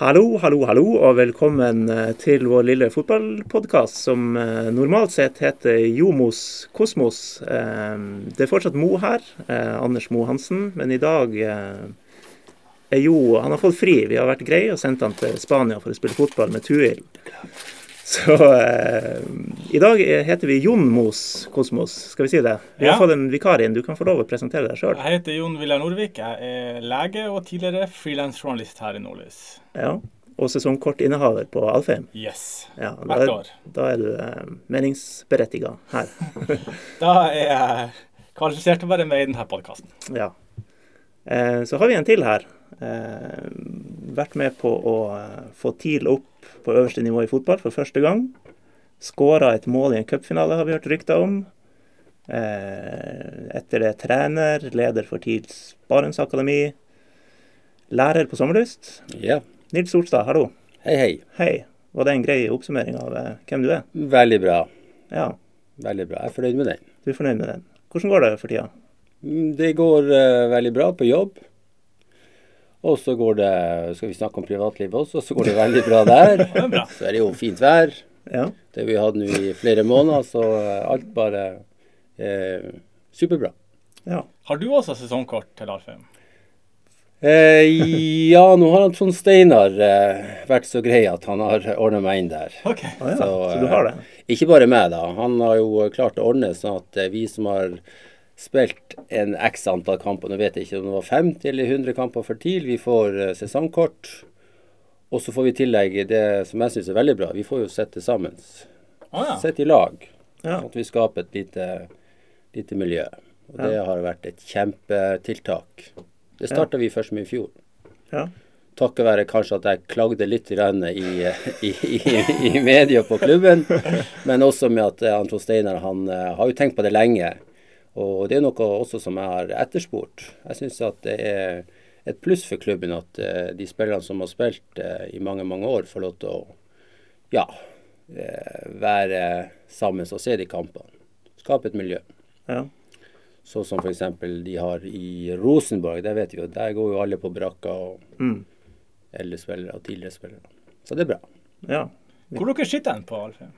Hallo, hallo, hallo, og velkommen eh, til vår lille fotballpodkast som eh, normalt sett heter Jomos Kosmos. Eh, Det er fortsatt Mo her, Anders Mo Hansen, men i dag er Jo Han har fått fri. Vi har vært greie og sendt han til Spania for å spille fotball med Tuil. Så eh, i dag heter vi Jon Mos Kosmos, skal vi si det? Vi har Ja. fått en vikar inn. Du kan få lov å presentere deg sjøl. Jeg heter Jon Viljar Nordvik. Jeg er lege og tidligere frilansjournalist her i Nordlys. Ja. Og sesongkortinnehaver på Alfheim. Yes. Ja, Hvert er, år. da er du eh, meningsberettiga her. Da er jeg kvalifisert til å være med i denne podkasten. Ja. Eh, så har vi en til her. Eh, vært med på å eh, få TIL opp på øverste nivå i fotball for første gang. Skåra et mål i en cupfinale, har vi hørt rykter om. Eh, etter det trener, leder for TILs Barentsakademi. Lærer på Sommerlyst. Ja. Nils Solstad, hallo. Hei, hei. Hei. Var det en grei oppsummering av eh, hvem du er? Veldig bra. Ja, Veldig bra. Jeg er fornøyd med den. du er fornøyd med den. Hvordan går det for tida? Mm, Det går uh, veldig bra på jobb. Og så går det Skal vi snakke om privatlivet også, så går det veldig bra der. Det er bra. Så er det jo fint vær. Ja. Det vi har hatt nå i flere måneder, så eh, alt bare eh, superbra. ja. Har du også sesongkort til Alfheim? Eh, ja, nå har han Trond Steinar eh, vært så grei at han har ordna meg inn der. OK. Ah, ja, så, Så, du har det? Ikke bare meg, da. Han har jo klart å ordne sånn at eh, vi som har spilt en x antall kamper, nå vet jeg ikke om det var 50 eller 100 kamper for TIL, vi får eh, sesongkort. Og så får vi i tillegg det som jeg syns er veldig bra, vi får jo sitte sammen. Ah, ja. Sitte i lag. Ja. At vi skaper et lite, lite miljø. Og det Ja. har vært et kjempetiltak. Det starta vi først med i fjor. Ja. Takket være kanskje at jeg klagde litt i, i, i, i media på klubben, men også med at eh, Anton Steinar han eh, har jo tenkt på det lenge. Og det er noe også som jeg har etterspurt. Jeg syns at det er et pluss for klubben at eh, de spillerne som har spilt eh, i mange, mange år, får lov til å ja, eh, være sammen og se de kampene. Skape et miljø. ja. Sånn som f.eks. de har i Rosenborg. Der vet vi jo, der går jo alle på brakka. og Mm. eldre spillere og tidligere spillere. Så det er bra. ja. Hvor dere sitter dere på Alfheim?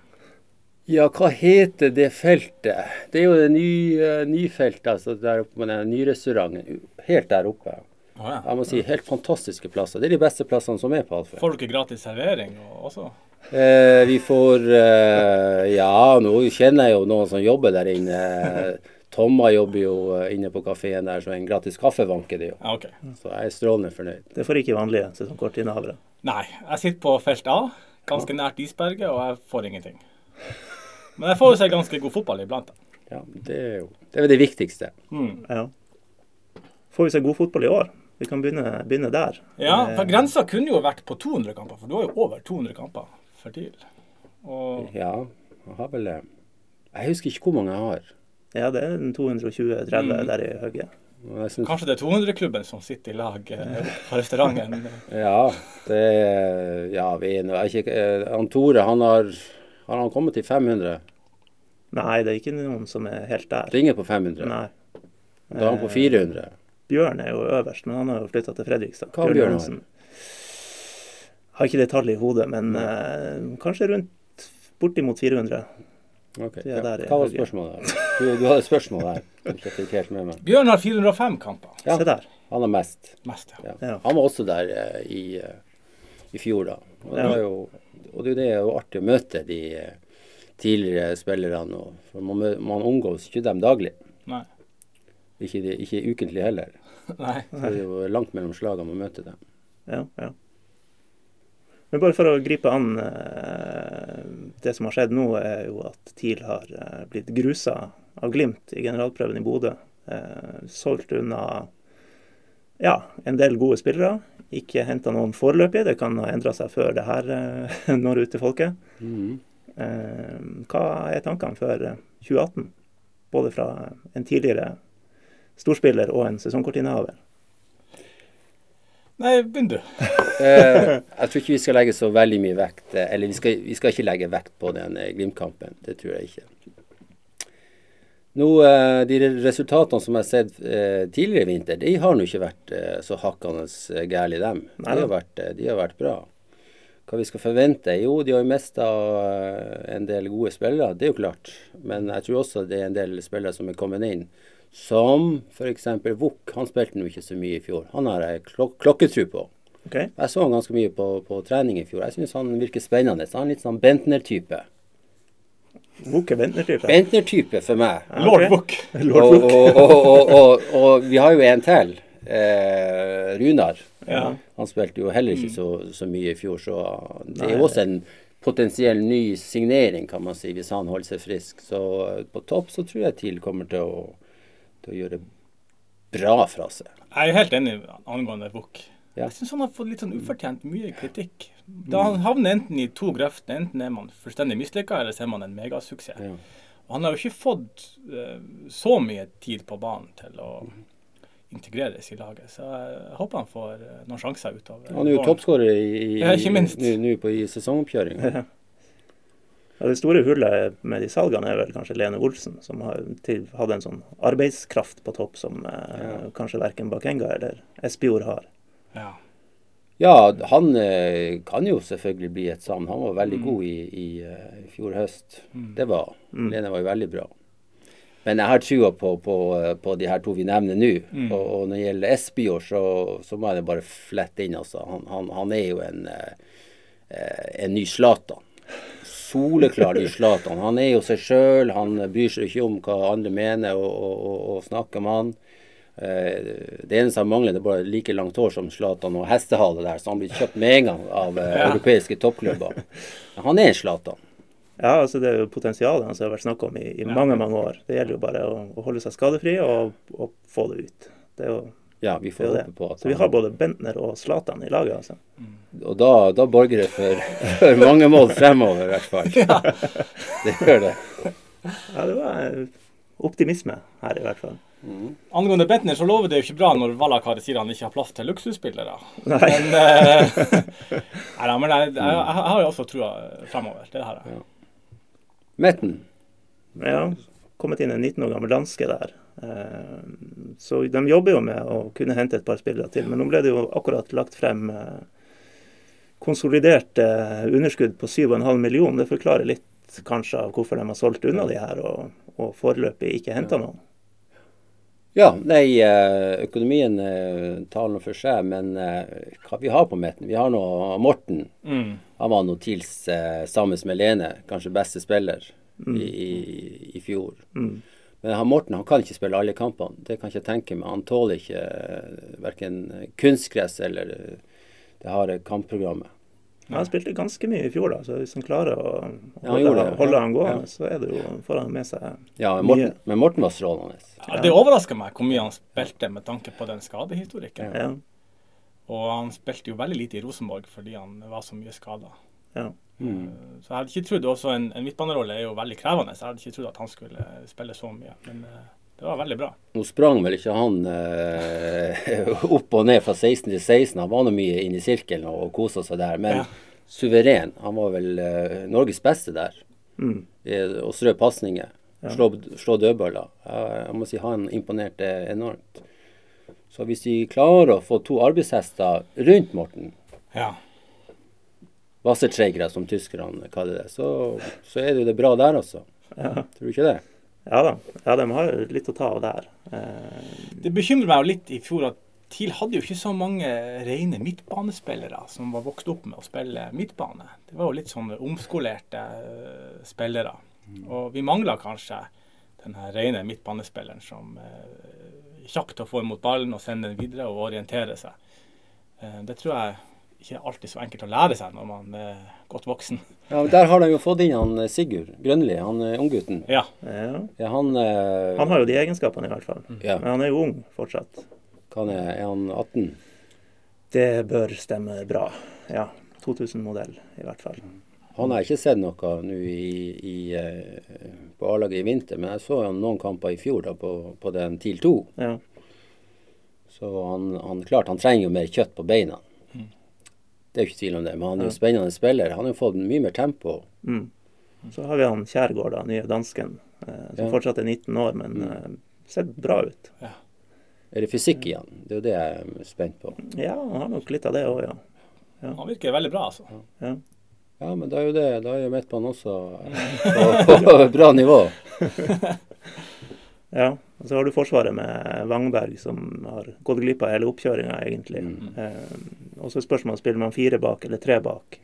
Ja, hva heter det feltet? Det er jo det nye, feltet, altså der oppe med den nyrestauranten. Helt der oppe. Oh, ja. Jeg må si helt fantastiske plasser. Det er de beste plassene som er på Alfheim. Får dere gratis servering også? Eh, vi får eh, Ja, nå kjenner jeg jo noen som jobber der inne. Tomma jobber jo eh, inne på kafeen der, så en gratis kaffe vanker det jo. Ja, OK. Så jeg er strålende fornøyd. Det får ikke vanlige sesongkortinnehavere. Nei, jeg sitter på felt A, ganske nært isberget, og jeg får ingenting. Men jeg får jo se ganske god fotball iblant. da. Ja, det er jo det, er det viktigste. Mm. Ja. Får vi se god fotball i år? Vi kan begynne, begynne der. Ja, Eh, for grensa kunne jo vært på 200 kamper, for du har jo over 200 kamper for TIL. Og Ja, jeg har vel eh, Jeg husker ikke hvor mange jeg har. Ja, det er en 220-30 Mm. der i høyre. Synes, kanskje det er 200-klubben som sitter i lag eh, på restauranten. ja, det er Ja, vi er ikke Tore, han har Har han kommet til 500? Nei, det er ikke noen som er helt der. Ringer på 500. Nei. Da er han på 400. Bjørn er jo øverst, men han har jo flytta til Fredrikstad. Hva Bjørn Johansen. Har ikke det tallet i hodet, men uh, kanskje rundt bortimot 400. Ok, er ja. der Hva var spørsmålet? Du, du hadde et spørsmål meg. Bjørn har 405 kamper. Ja. Se der. Han har mest. Mest, ja. Ja. Ja. Han var også der uh, i, uh, i fjor, da. Og det, var jo, og det, er jo artig å møte de eh, tidligere spillerne. For man, man omgås ikke dem daglig. Nei. Ikke, de- ikke ukentlig heller. Nei. Så det er jo langt mellom slagene å møte dem. Ja, ja. Men bare for å gripe an eh, Det som har skjedd nå, er jo at TIL har eh, blitt grusa av Glimt i generalprøven i Bodø. Eh, solgt unna ja, en del gode spillere. Ikke henta noen foreløpig, det kan ha endra seg før det her eh, når ut til folket. Mhm. Eh, hva er tankene før eh, 2018? Både fra en tidligere storspiller og en sesongkortinnehaver. Nei, begynn du. Eh, jeg tror ikke vi skal legge så veldig mye vekt eh, Eller vi skal, vi skal ikke legge vekt på den eh, Glimt-kampen. Det tror jeg ikke. Nå, eh, De resultatene som jeg har sett eh, tidligere i vinter, de har nå ikke vært eh, så hakkende gærne, dem. De har, vært, de har vært bra. hva vi skal forvente? Jo, de har jo mista en del gode spillere, det er jo klart. Men jeg tror også det er en del spillere som er kommet inn. Som f.eks. Vuk. Han spilte nå ikke så mye i fjor. Han har jeg klok klokketro på. Okay. Jeg så han ganske mye på, på trening i fjor. Jeg syns han virker spennende. Han er litt sånn Bentner-type. Er Bentner-type? Bentner-type for meg. Ja, Lord Vuk. og, og, og, og, vi har jo en til. Eh, Runar. Ja. Han spilte jo heller ikke så, så mye i fjor, så det er jo også en potensiell ny signering, kan man si, hvis han holder seg frisk. Så på topp så tror jeg TIL kommer til å, til å gjøre bra fra seg. Jeg er helt enig angående Vuk. Ja. Jeg syns han har fått litt sånn ufortjent mye kritikk. Da han havner enten i to grøfter, enten er man fullstendig mislykka, eller så er man en megasuksess. Ja. Og han har jo ikke fått uh, så mye tid på banen til å integreres i laget. Så jeg håper han får uh, noen sjanser utover. Han er jo toppskårer i, i, nå- på i sesongoppkjøringa. Ja, det store hullet med de salgene er vel kanskje Lene Olsen, som har til, hadde en sånn arbeidskraft på topp som eh, Ja. kanskje verken Bakenga eller Espejord har. Ja. Ja, han eh, kan jo selvfølgelig bli et savn. Han var veldig Mm. god i, i, eh, fjor høst. Mm. Det var Mm. Lene var jo veldig bra. Men jeg har trua på, på, eh, på de her to vi nevner nå. Mm. Og, og når det gjelder Espejord, så, så må jeg bare flette inn. Altså. Han, han, han er jo en, en ny Zlatan. Soleklar ny Zlatan. Han er jo seg sjøl. Han bryr seg ikke om hva andre mener og, og, og snakker med han. Eh, Det eneste han mangler, det er bare like langt hår som Zlatan og hestehale der, så han blir kjøpt med en gang av eh, Ja. europeiske toppklubber. Men han er en Zlatan. Ja, altså det er jo potensialet hans har vært snakk om i, i Ja. mange mange år. Det gjelder jo bare å, å holde seg skadefri og, og få det ut. Det er jo Ja, vi får håpe på at Så vi har både Bentner og Zlatan i laget, altså. Og da, da borger det for, for mange mål fremover, i hvert fall. Det gjør det. Ja, det var eh, optimisme her, i hvert fall. Angående Bentner, så lover det jo ikke bra når Valakar sier han ikke har plass til luksusspillere. Nei. Men, eh, nei, da, men jeg, jeg, jeg har jo også trua fremover. Det har jeg. Metten. Ja, kommet inn en 19 år gammel danske der. Eh, Så de jobber jo med å kunne hente et par spillere til. Men nå ble det jo akkurat lagt frem eh, konsolidert eh, underskudd på 7,5 millioner. Det forklarer litt kanskje av hvorfor de har solgt unna de her og, og foreløpig ikke henta noen. Ja, nei, eh, økonomien eh, taler for seg, men eh, hva vi har på Metten? Vi har nå Morten. Mm. Han var nå TILs sammen med Lene, kanskje beste spiller i, i, i fjor. Mm. Men han Morten han kan ikke spille alle kampene. Det kan jeg ikke tenke meg. Han tåler ikke verken kunstgress eller det harde kampprogrammet. Han spilte ganske mye i fjor, da, så hvis han klarer å holde, ja, det, holde ja. han gående, Ja. så er det jo, får han med seg Ja, men Mye. Morten, men Morten var strålende. Ja, det overrasker meg hvor mye han spilte med tanke på den skadehistorikken. Ja. Og han spilte jo veldig lite i Rosenborg fordi han var så mye skada. ja. Mm. Så jeg hadde ikke trodd også En, en midtbanerolle er jo veldig krevende, så jeg hadde ikke trodd at han skulle spille så mye. Men eh, det var veldig bra. Nå sprang vel ikke han eh, opp og ned fra 16 til 16. Han var nå mye inne i sirkelen og kosa seg der. Men Ja. suveren. Han var vel eh, Norges beste der. Mm. Eh, Og strø pasninger. Ja. Slå, slå dødballer. Jeg, jeg må si han imponerte enormt. Så hvis de klarer å få to arbeidshester rundt Morten, Ja. Wassertreigere som tyskerne kaller det, så, så er det jo det bra der også. Ja. Tror du ikke det? Ja da. Ja, de har litt å ta av der. Eh, Det bekymrer meg jo litt i fjor at TIL hadde jo ikke så mange rene midtbanespillere som var vokst opp med å spille midtbane. Det var jo litt sånn omskolerte eh, spillere. Og vi mangla kanskje den her rene midtbanespilleren som eh, er å få imot ballen og sende den videre og orientere seg. Eh, det tror jeg ikke alltid så enkelt å lære seg når man er godt voksen. Ja, men Der har de jo fått inn han eh, Sigurd Grønli, han eh, unggutten. Ja. ja. Ja, han, eh, Han har jo de egenskapene, i hvert fall. ja, Men han er jo ung fortsatt. kan jeg, er han 18? Det bør stemme bra. Ja. 2000-modell, i hvert fall. Han har jeg ikke sett noe nå i, i, eh, på A-laget i vinter, men jeg så han noen kamper i fjor da, på, på den TIL 2. Ja. Så han, han klart, han trenger jo mer kjøtt på beina. Det er jo ikke tvil om det, men han er jo Ja. spennende spiller. Han har jo fått mye mer tempo. Mm. Så har vi han Kjærgaard, den nye dansken, eh, som Ja. fortsatt er 19 år, men Mm. eh, ser bra ut. Er det fysikk igjen? Det er jo det jeg er spent på. Ja, han har nok litt av det òg, ja. Han virker veldig bra, altså. Ja. Ja, men da er jo det, da er jo midtbanen også på, på bra nivå. ja. Og så har du Forsvaret med Wangberg, som har gått glipp av hele oppkjøringa, egentlig. Mm. Eh, og så er spørsmålet spiller man fire bak eller tre bak.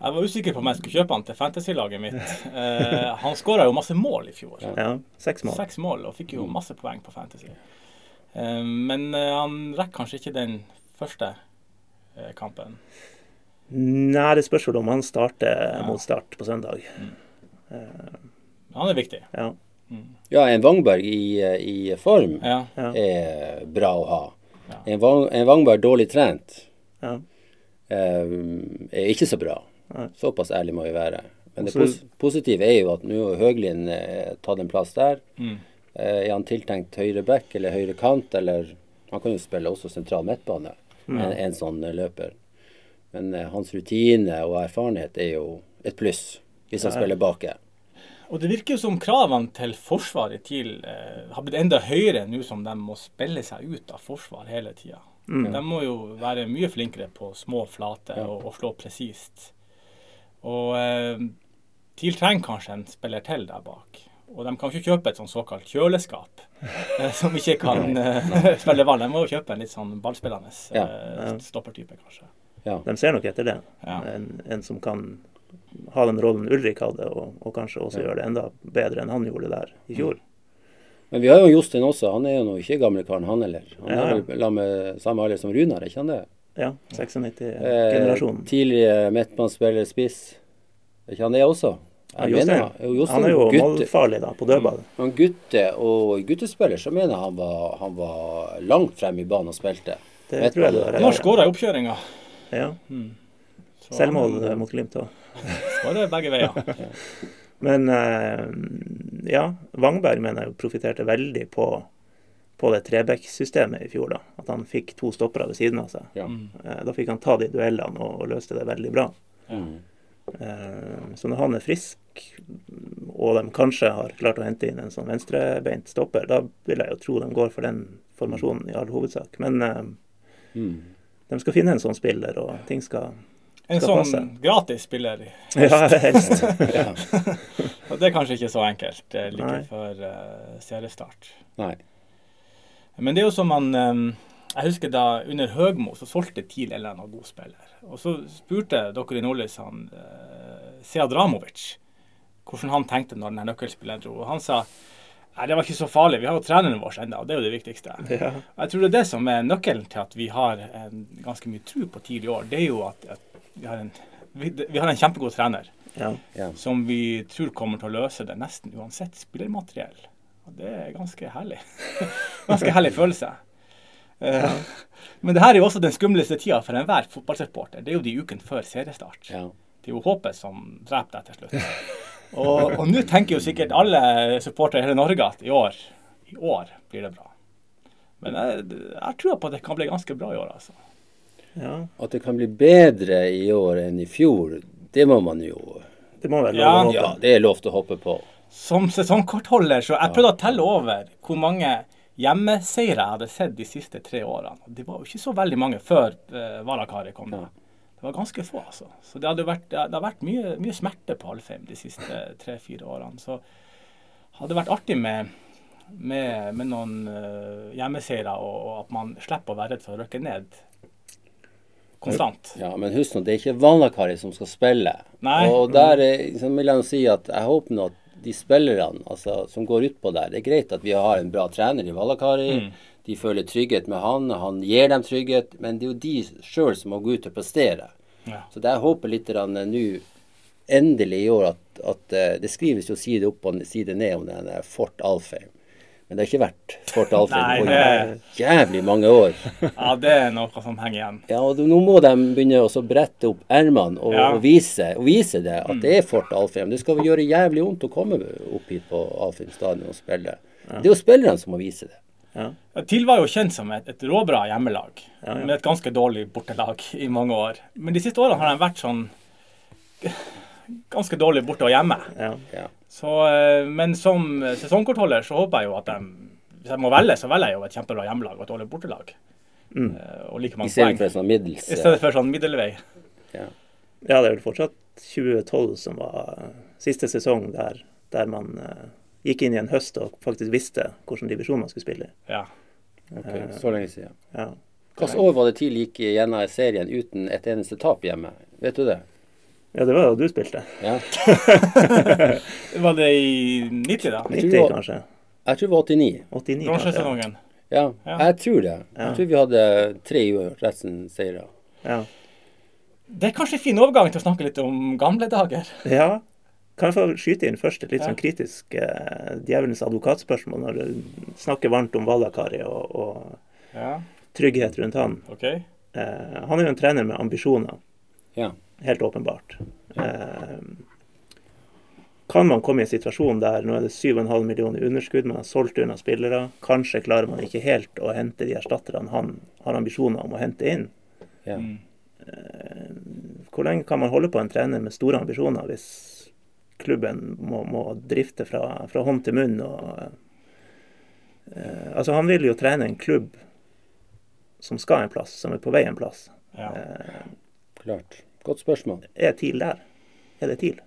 Jeg var usikker på om jeg skulle kjøpe han til fantasy-laget mitt. Eh, han skåra jo masse mål i fjor. Ja. Seks mål. Seks mål, og fikk jo masse poeng på fantasy. Eh, men eh, han rekker kanskje ikke den første eh, kampen. Nei, det spørs vel om han starter Ja. mot start på søndag. Mm. Eh, Han er viktig. ja. Ja, en Wangberg i, i form Ja. Ja. er bra å ha. Ja. En, Wang, en Wangberg dårlig trent ja. eh, er ikke så bra. Nei. Såpass ærlig må vi være. Men det pos positive er jo at nå har Høglien eh, tatt en plass der. Mm. Eh, er han tiltenkt høyre back eller høyre kant, eller Han kan jo spille også sentral midtbane, en, en sånn eh, løper. Men eh, hans rutine og erfarenhet er jo et pluss hvis han spiller baki. Og det virker jo som kravene til Forsvaret TIL eh, har blitt enda høyere nå som de må spille seg ut av forsvar hele tida. Mm. De må jo være mye flinkere på små flater og, og slå presist. Og eh, TIL trenger kanskje en spiller til der bak. Og de kan ikke kjøpe et sånn såkalt kjøleskap eh, som ikke kan eh, spille ball. De må jo kjøpe en litt sånn ballspillende eh, stoppertype, kanskje. Ja. De ser nok etter det. Ja. En, en som kan ha den rollen Ulrik hadde, og, og kanskje også gjøre det enda bedre enn han gjorde der i fjor. Men vi har jo Jostein også. Han er jo nå ikke gamlekaren, han heller. Han Ja, er ja. vel med samme alder som Runar, er ikke han det? Ja, Eh, 96-generasjonen. tidligere midtbanespiller, spiss. Er ikke han det også? Ja, Jeg Jostein. mener, Jostein Han er jo målfarlig da, på dødball. han gutte og guttespiller, så mener jeg han var, han var langt frem i banen og spilte. Det tror jeg det du har Han rett i. skåra i oppkjøringa. Ja. Så Selvmål eh, mot Glimt òg. Skårer begge veier. Men eh, ja, Wangberg mener jeg profitterte veldig på, på det Trebekk-systemet i fjor. da. At han fikk to stoppere ved siden av seg. Ja. Mm. Eh, Da fikk han ta de duellene og, og løste det veldig bra. Mm. Eh, Så når han er frisk, og de kanskje har klart å hente inn en sånn venstrebeint stopper, da vil jeg jo tro de går for den formasjonen i all hovedsak. Men Mm. de skal finne en sånn spiller, og ting skal En sånn passe. gratis spiller. Ja, helst. Ja. Og det er kanskje ikke så enkelt eh, like Nei. før uh, seriestart. Nei. Men det er jo som man um, Jeg husker da under Høgmo så solgte TIL en eller god spiller. Og så spurte dere i Nordlys han uh, Seadramovic hvordan han tenkte når den nøkkelspilleren dro. Og han sa Nei, det var ikke så farlig. Vi har jo treneren vår ennå, og det er jo det viktigste. Ja. Og Jeg tror det er det som er nøkkelen til at vi har en, ganske mye tro på TIL i år. Det er jo at, at vi, har en, vi, vi har en kjempegod trener Ja. Ja. som vi tror kommer til å løse det nesten uansett spillermateriell. Og det er ganske herlig. ganske herlig følelse. Ja. Men det her er jo også den skumleste tida for enhver fotballsupporter. Det er jo de ukene før seriestart. Ja. Det er jo håpet som dreper deg til slutt. Og, og nå tenker jo sikkert alle supportere i hele Norge at i år, i år blir det bra. Men jeg, jeg tror på at det kan bli ganske bra i år, altså. Ja. At det kan bli bedre i år enn i fjor, det må man jo Det må være Ja. å håpe. Ja, det er lov til å hoppe på. Som sesongkortholder så jeg prøvde å telle over hvor mange hjemmeseire jeg hadde sett de siste tre årene. Det var jo ikke så veldig mange før uh, Valakari kom. Ja. Det var ganske få, altså. Så det, hadde vært, det har vært mye, mye smerte på Alfheim de siste tre-fire årene. Så hadde det vært artig med, med, med noen uh, hjemmeseiere, og, og at man slipper å være redd for å rykke ned konstant. Ja, Men husk nå, det er ikke Vanakari som skal spille. Nei. Og der liksom, vil jeg si at jeg håper nå at de spillerne altså, som går utpå der Det er greit at vi har en bra trener i Valakari. Mm. De føler trygghet med han, han gir dem trygghet. Men det er jo de sjøl som må gå ut og prestere. Ja. Så det jeg håper litt eh, nå, endelig i år, at, at eh, det skrives jo side opp og side ned om den der Fort Alfheim. Men det har ikke vært Fort Alfheim på jævlig mange år. ja, det er noe som henger igjen. Ja, og nå må de begynne å brette opp ermene og, Ja. og, vise, og vise det, at det er Fort Alfheim. Det skal gjøre jævlig vondt å komme opp hit på Alfheim stadion og spille. Det er jo spillerne som må vise det. Ja. TIL var jo kjent som et, et råbra hjemmelag, Ja, ja. med et ganske dårlig bortelag i mange år. Men de siste årene har de vært sånn ganske dårlig borte og hjemme. Ja. Ja. Så, eh, men som sesongkortholder så håper jeg jo at de Hvis jeg må velge, så velger jeg jo et kjempebra hjemmelag og et dårlig bortelag. Mm. eh, og like mange poeng. en sånn middels I stedet for sånn middelvei. ja. Ja, det er vel fortsatt 2012 som var eh, siste sesong der, der man uh, gikk inn i en høst og faktisk visste hvilken divisjon man skulle spille i. Ja. Okay, Så lenge siden. Ja. Hvilket år var det TIL gikk gjennom serien uten et eneste tap hjemme? Vet du det? Ja, det var da du spilte. Ja. Var det i 90, da? 90 det var- kanskje. Jeg tror det var 89. 89 kanskje. Ja. Ja, Ja. jeg tror det. Ja. Jeg tror vi hadde tre uavgjort, resten seire. Ja. Det er kanskje en fin overgang til å snakke litt om gamle dager. ja. Kan jeg få skyte inn først et litt Ja. sånn kritisk eh, djevelens advokatspørsmål når du snakker varmt om Vallakari og, og Ja, trygghet rundt han. OK. Eh, han er jo en trener med ambisjoner, Ja. Helt åpenbart. Eh, kan man komme i en situasjon der nå er det 7,5 millioner i underskudd, man har solgt unna spillere, kanskje klarer man ikke helt å hente de erstatterne han har ambisjoner om å hente inn. ja. Mm. Hvor lenge kan man holde på en trener med store ambisjoner hvis klubben må, må drifte fra, fra hånd til munn? Og, eh, altså Han vil jo trene en klubb som skal en plass, som er på vei en plass. Ja. Eh, Klart. Godt spørsmål. er TIL der? Er det TIL?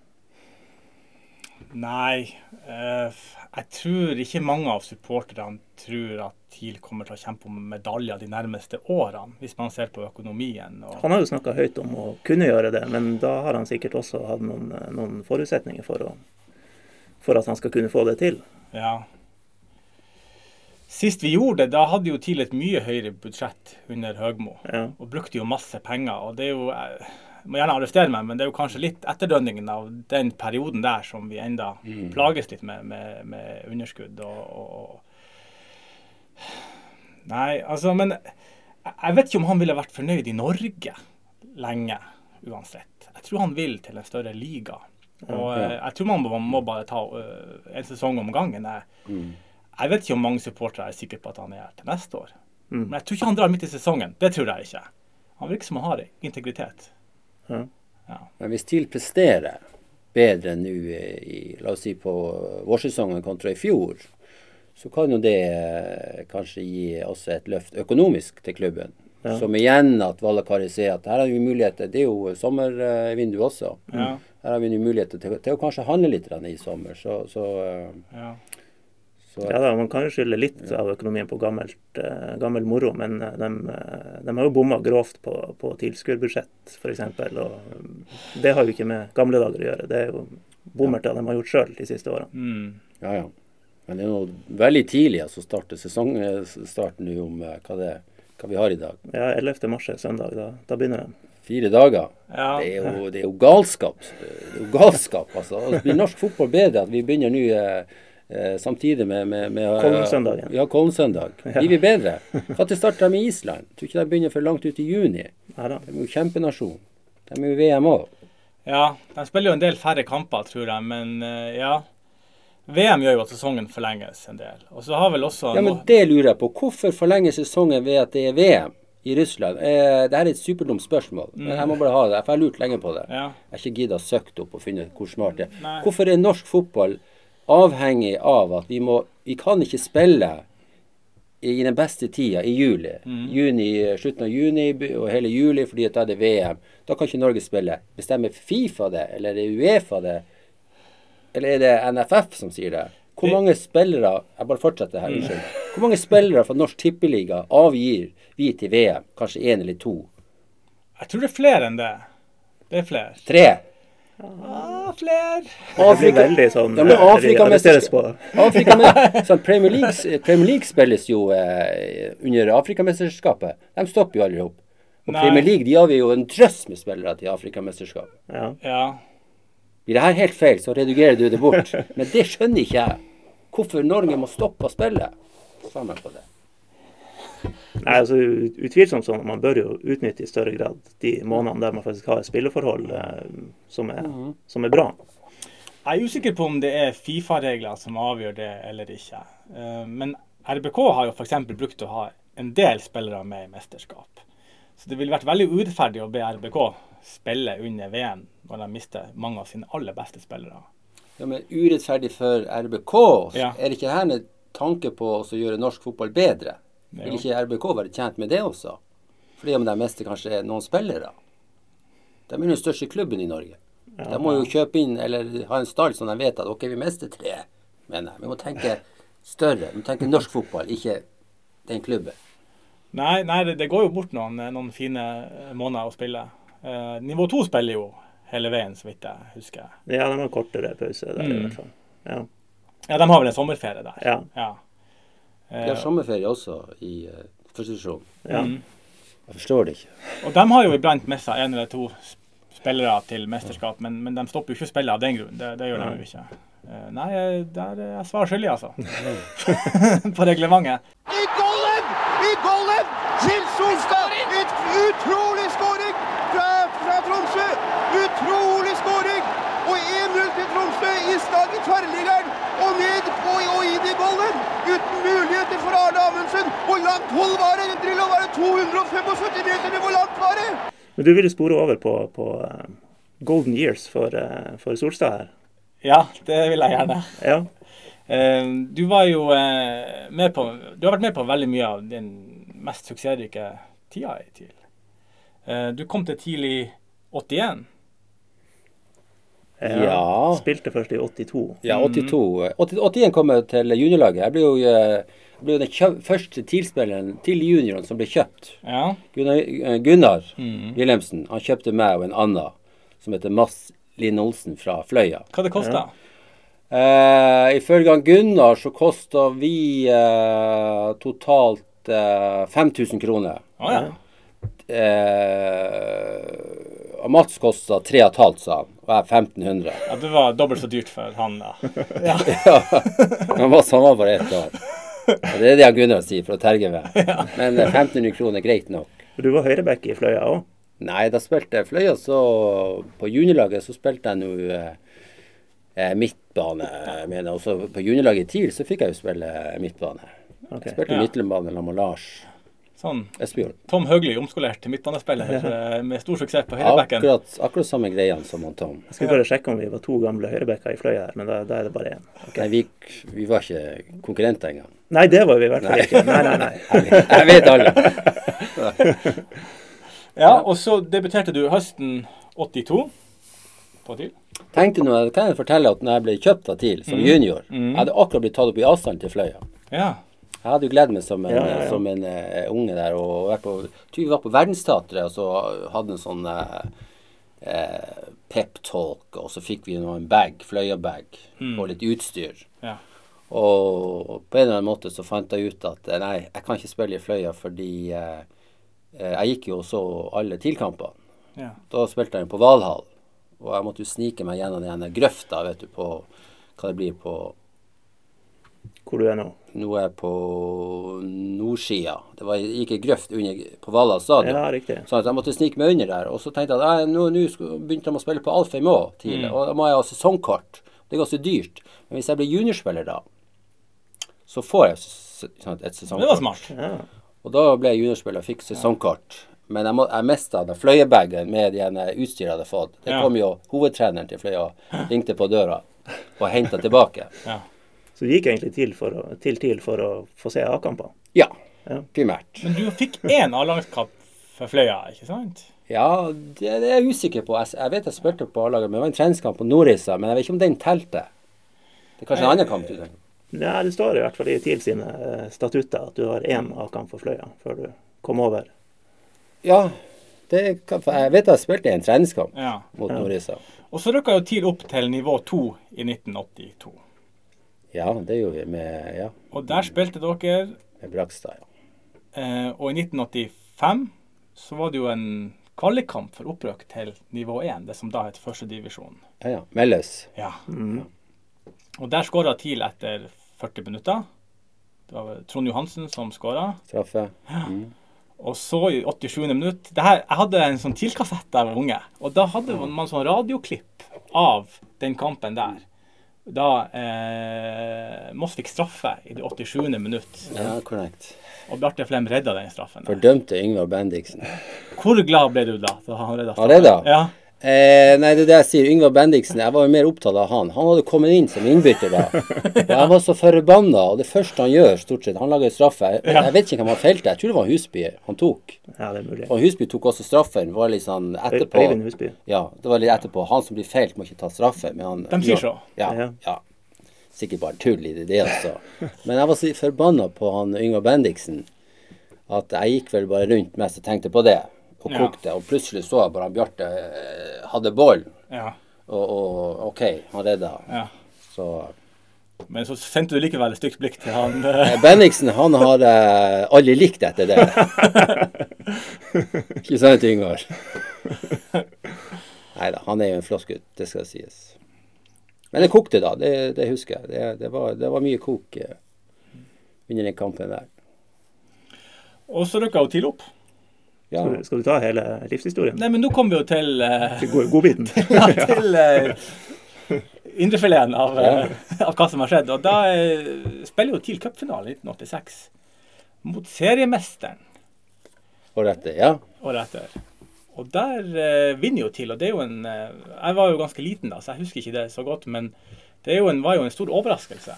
Nei, eh, jeg tror ikke mange av supporterne tror at TIL kommer til å kjempe om medaljer de nærmeste årene, hvis man ser på økonomien. Og, Han har jo snakka høyt om å kunne gjøre det, men da har han sikkert også hatt noen, noen forutsetninger for, å, for at han skal kunne få det til. ja. Sist vi gjorde det, da hadde jo TIL et mye høyere budsjett under Høgmo. Ja. Og brukte jo masse penger. og det er jo, Jeg må gjerne arrestere meg, men det er jo kanskje litt etterdønningen av den perioden der som vi enda plages litt med, med, med underskudd og, og Nei, altså, men jeg vet ikke om han ville vært fornøyd i Norge lenge, uansett. Jeg tror han vil til en større liga. Og okay. jeg tror man må, må bare ta uh, en sesong om gangen. Jeg, jeg vet ikke om mange supportere er sikre på at han er her til neste år. Mm. Men jeg tror ikke han drar midt i sesongen. Det tror jeg ikke. Han virker som han har integritet. Ja. Ja. Men hvis TIL presterer bedre nå i, la oss si på vårsesongen kontra i fjor, så kan jo det eh, kanskje gi også et løft økonomisk til klubben. Ja. Som igjen at Vallakari ser at her har vi muligheter. Det er jo sommervindu også. Ja. Her har vi nå muligheter til, til å kanskje handle litt i sommer. Så, så, eh, Ja. Så Ja da, Man kan jo skylde litt av økonomien på gammelt, eh, gammel moro, men eh, de, eh, de har jo bomma grovt på, på tilskuerbudsjett f.eks. Og eh, det har jo ikke med gamle dager å gjøre. Det er jo bommerter de har gjort sjøl de siste årene. Mm. ja, ja. Men det er jo veldig tidlig altså, starte sesongstarten nå om eh, hva, det, hva vi har i dag. Ja, 11. mars er søndag. Da, da begynner de. Fire dager. Ja. Det er jo, det er jo galskap. Det er jo galskap, altså. Og Blir norsk fotball bedre at vi begynner nå eh, eh, samtidig med, med, med eh, Kollen-søndagen. Ja, Kollen-søndag. Blir vi bedre? Når starter de med Island? Tror ikke de begynner før langt ut i juni. Neida. De er jo kjempenasjon. De er jo VM òg. ja. De spiller jo en del færre kamper, tror jeg, men eh, ja. VM gjør jo at sesongen forlenges en del. Og så har vel også Ja, men det lurer jeg på. Hvorfor forlenger sesongen ved at det er VM i Russland? Eh, det her er et superdumt spørsmål, men jeg må bare ha det. For jeg har lurt lenge på det. Ja. Jeg har ikke giddet å søke opp og finne ut hvor smart det er. Nei. Hvorfor er norsk fotball avhengig av at vi må Vi kan ikke spille i den beste tida, i juli. juni. Slutten av juni og hele juli, fordi at da er det VM. Da kan ikke Norge spille. Bestemmer Fifa det, eller er det Uefa det? Eller er det NFF som sier det? Hvor mange spillere Jeg bare fortsetter her, unnskyld. Hvor mange spillere fra Norsk Tippeliga avgir vi til VM? Kanskje én eller to? Jeg tror det er flere enn det. Det er flere. Tre? Ah, flere. Det blir veldig sånn Ja, men eh, Afrika. Afrika sånn Premier, League, Premier League spilles jo eh, under Afrikamesterskapet. De stopper jo aldri opp. Og Nei. Premier League de avgir jo en drøss med spillere til Afrikamesterskapet. Ja. Ja. Blir det her helt feil, så redugerer du det bort. Men det skjønner ikke jeg. Hvorfor Norge må stoppe å spille. Sammen på det. Nei, altså Utvilsomt sånn at man bør jo utnytte i større grad de månedene der man faktisk har et spilleforhold eh, som, er, som er bra. Jeg er usikker på om det er Fifa-regler som avgjør det eller ikke. Eh, Men RBK har jo f.eks. brukt å ha en del spillere med i mesterskap. Så det ville vært veldig urettferdig å be RBK spille under VM når de mister mange av sine aller beste spillere. Ja, men urettferdig for RBK, Ja. er det ikke her en tanke på å gjøre norsk fotball bedre? Vil ikke RBK være tjent med det også? Fordi om de mister kanskje noen spillere? De er den største klubben i Norge. De må jo kjøpe inn eller ha en stall som de vet at ok, vi mister tre. mener jeg. Vi må tenke større. Vi må tenke norsk fotball, ikke den klubben. Nei, nei det, det går jo bort noen, noen fine måneder å spille. Eh, nivå to spiller jo hele veien, så vidt jeg husker. Ja, de har kortere pause der i Mm. hvert fall. Ja. Ja, de har vel en sommerferie der. Ja. Ja. De har sommerferie også i uh, første divisjon. ja. Mm. Jeg forstår det ikke. Og de har jo iblant med seg en eller to spillere til mesterskap, men, men de stopper jo ikke å spille av den grunn. Det, det gjør de jo ikke. Uh, Nei, der er jeg svar skyldig, altså. På reglementet. I golden! I golden! Til Solstad! Et utrolig skåring fra, fra Tromsø! Utrolig skåring! Og 1-0 til Tromsø i stad i tverrliggeren. Og ned og, og inn i golden! Uten muligheter for Arne Amundsen. Hvor langt hold var det? Drillo var det 275 meter? Hvor langt var det? Men du ville spore over på, på eh, golden years for, eh, for Solstad her. Ja, det vil jeg gjerne. Ja. Eh, Du var jo med på Du har vært med på veldig mye av den mest suksessrike tida i TIL. Eh, Du kom til TIL i 81. Ja. Spilte først i 82. Ja, 82. 81 kom jeg til juniorlaget. Jeg ble jo, ble jo den første TIL-spilleren til junioren som ble kjøpt. Ja. Gunnar, Gunnar mm. Wilhelmsen han kjøpte meg og en annen som heter Mads Linn Olsen fra Fløya. Hva det kosta? Eh, ifølge han Gunnar så kosta vi eh, totalt eh, 5000 kroner. Å ja. Eh, og Mats kosta 3500, sa han. Og jeg 1500. ja. Det var dobbelt så dyrt for han, da. Ja. ja. Mats han var bare ett år. Og det er det Gunnar sier for å terge meg. Men eh, 1500 kroner er greit nok. Du var høyreback i Fløya òg. Nei, da spilte jeg Fløya, så på juniorlaget så spilte jeg nå eh, midtbane, midtbane. jeg mener. Og så på juniorlaget i TIL så fikk jeg jo spille midtbane. Okay. Jeg spilte Ja. midtbane sammen med Lars Sånn Espejord. Tom Høgli, omskolert til midtbanespiller ja. med stor suksess på høyrebacken. Akkurat, akkurat samme greiene som han Tom. Jeg skulle bare sjekke om vi var to gamle høyrebacker i Fløya her, men da, da er det bare én. Nei, vi, vi var ikke konkurrenter engang. Nei, det var vi i hvert fall ikke. Nei, nei, nei. Jeg, vet alle. Ja, og så debuterte du høsten 82 på TIL. Tenkte nå, kan jeg fortelle at når jeg ble kjøpt av TIL som junior, jeg hadde akkurat blitt tatt opp i avstand til Fløya. Ja. Jeg hadde jo gledd meg som en, Ja, ja, ja. Som en uh, unge der. og vært på, tror Vi var på Verdensteatret og så hadde en sånn uh, eh, pep-talk, og så fikk vi nå en bag, Fløya-bag, og litt utstyr. ja. Og på en eller annen måte så fant jeg ut at eh, nei, jeg kan ikke spille i Fløya fordi eh, eh, jeg gikk jo og så alle TIL-kampene. ja. Da spilte jeg på Valhall, og jeg måtte jo snike meg gjennom den grøfta, vet du, på hva det blir på Hvor du er nå. Nå er jeg på nordsida. Det var, gikk en grøft under, på Valhall stadion. Ja, riktig. Så jeg måtte snike meg under der. Og så tenkte jeg at nå, nå begynte de å spille på Alfheim òg tidlig, og da må jeg ha sesongkort. Det er ganske dyrt. Men hvis jeg blir juniorspiller da, så får jeg sånn et sesongkort. det var smart. Ja. Og da ble jeg juniorspiller og fikk sesongkort. Men jeg, må, jeg mista fløyebagen med utstyret jeg hadde fått. Det kom jo hovedtreneren til Fløya ringte på døra og henta tilbake. Ja. Så du gikk egentlig til, for å, til TIL for å få se A-kamper? Ja, Ja. primært. Men du fikk én A-lagskamp for Fløya, ikke sant? Ja, det, det er jeg usikker på. Jeg, jeg vet jeg spilte på A-laget, men det var en treningskamp på Nordreisa. Men jeg vet ikke om den telte. Det er kanskje en annen kamp du tenker Nei, det står i hvert fall i TIL sine eh, statutter at du har én A-kamp for Fløya før du kom over. Ja, det kan, jeg vet jeg spilte en treningskamp Ja. mot Nordreisa. Og så rykka jo TIL opp til nivå to i 1982. Ja, det gjorde vi med, ja, Og der spilte dere med Brakstad. Ja. Eh, og i 1985 så var det jo en kvalikkamp for opprykk til nivå 1, det som da het førstedivisjon. Ja, ja. Melløs. Ja. Og der skåra TIL etter 40 minutter. Det var Trond Johansen som skåra. Straffe. Og så i 87. minutt det her, Jeg hadde en sånn TIL-kassett da jeg var unge. Og da hadde man sånn radioklipp av den kampen der. Da eh, Moss fikk straffe i det 87. minutt. Ja, korrekt. Og Bjarte Flem redda den straffen. der. Fordømte Yngvar Bendiksen. Hvor glad ble du da? da han redda Han redda? Ja. Eh, nei, det er det jeg sier. Yngvar Bendiksen. Jeg var jo mer opptatt av han. Han hadde kommet inn som innbytter da. Og jeg var så forbanna. Og det første han gjør, stort sett, han lager straffe. Jeg, jeg vet ikke hvem han felte. Jeg tror det var Husby han tok. Ja, det er mulig. Og Husby tok også straffen. Var litt sånn etterpå. Øyvind Husby. Ja, det var litt etterpå. Han som blir feilt, må ikke ta straffe. Men han, De sier så. Ja, Ja. ja. Sikkert bare tull i det, det altså. Men jeg var så forbanna på han Yngvar Bendiksen at jeg gikk vel bare rundt mest og tenkte på det. Og Ja. kokte. Og plutselig så jeg bare han Bjarte eh, hadde ball. Ja, Og, og OK, han redda. ja. Så Men så sendte du likevel et stygt blikk til han. eh, eh, Bendiksen, han har eh, aldri likt etter det. Ikke sant, Yngvar? Nei da, han er jo en flott gutt, det skal sies. Men det kokte, da. Det, det husker jeg. Det, det, var, det var mye kok eh, under den kampen der. Og så rykka hun TIL opp. Ja. Skal, du- ta hele livshistorien? Nei, men nå kommer vi jo til uh, Til god- Godbiten? ja, til uh, indrefileten av, uh, av hva som har skjedd. Og da uh, spiller jo TIL cupfinale i 1986 mot seriemesteren Og rette, ja. året etter. Og der vinner jo TIL, og det er jo en Jeg var jo ganske liten da, så jeg husker ikke det så godt, men det er jo en, var jo en stor overraskelse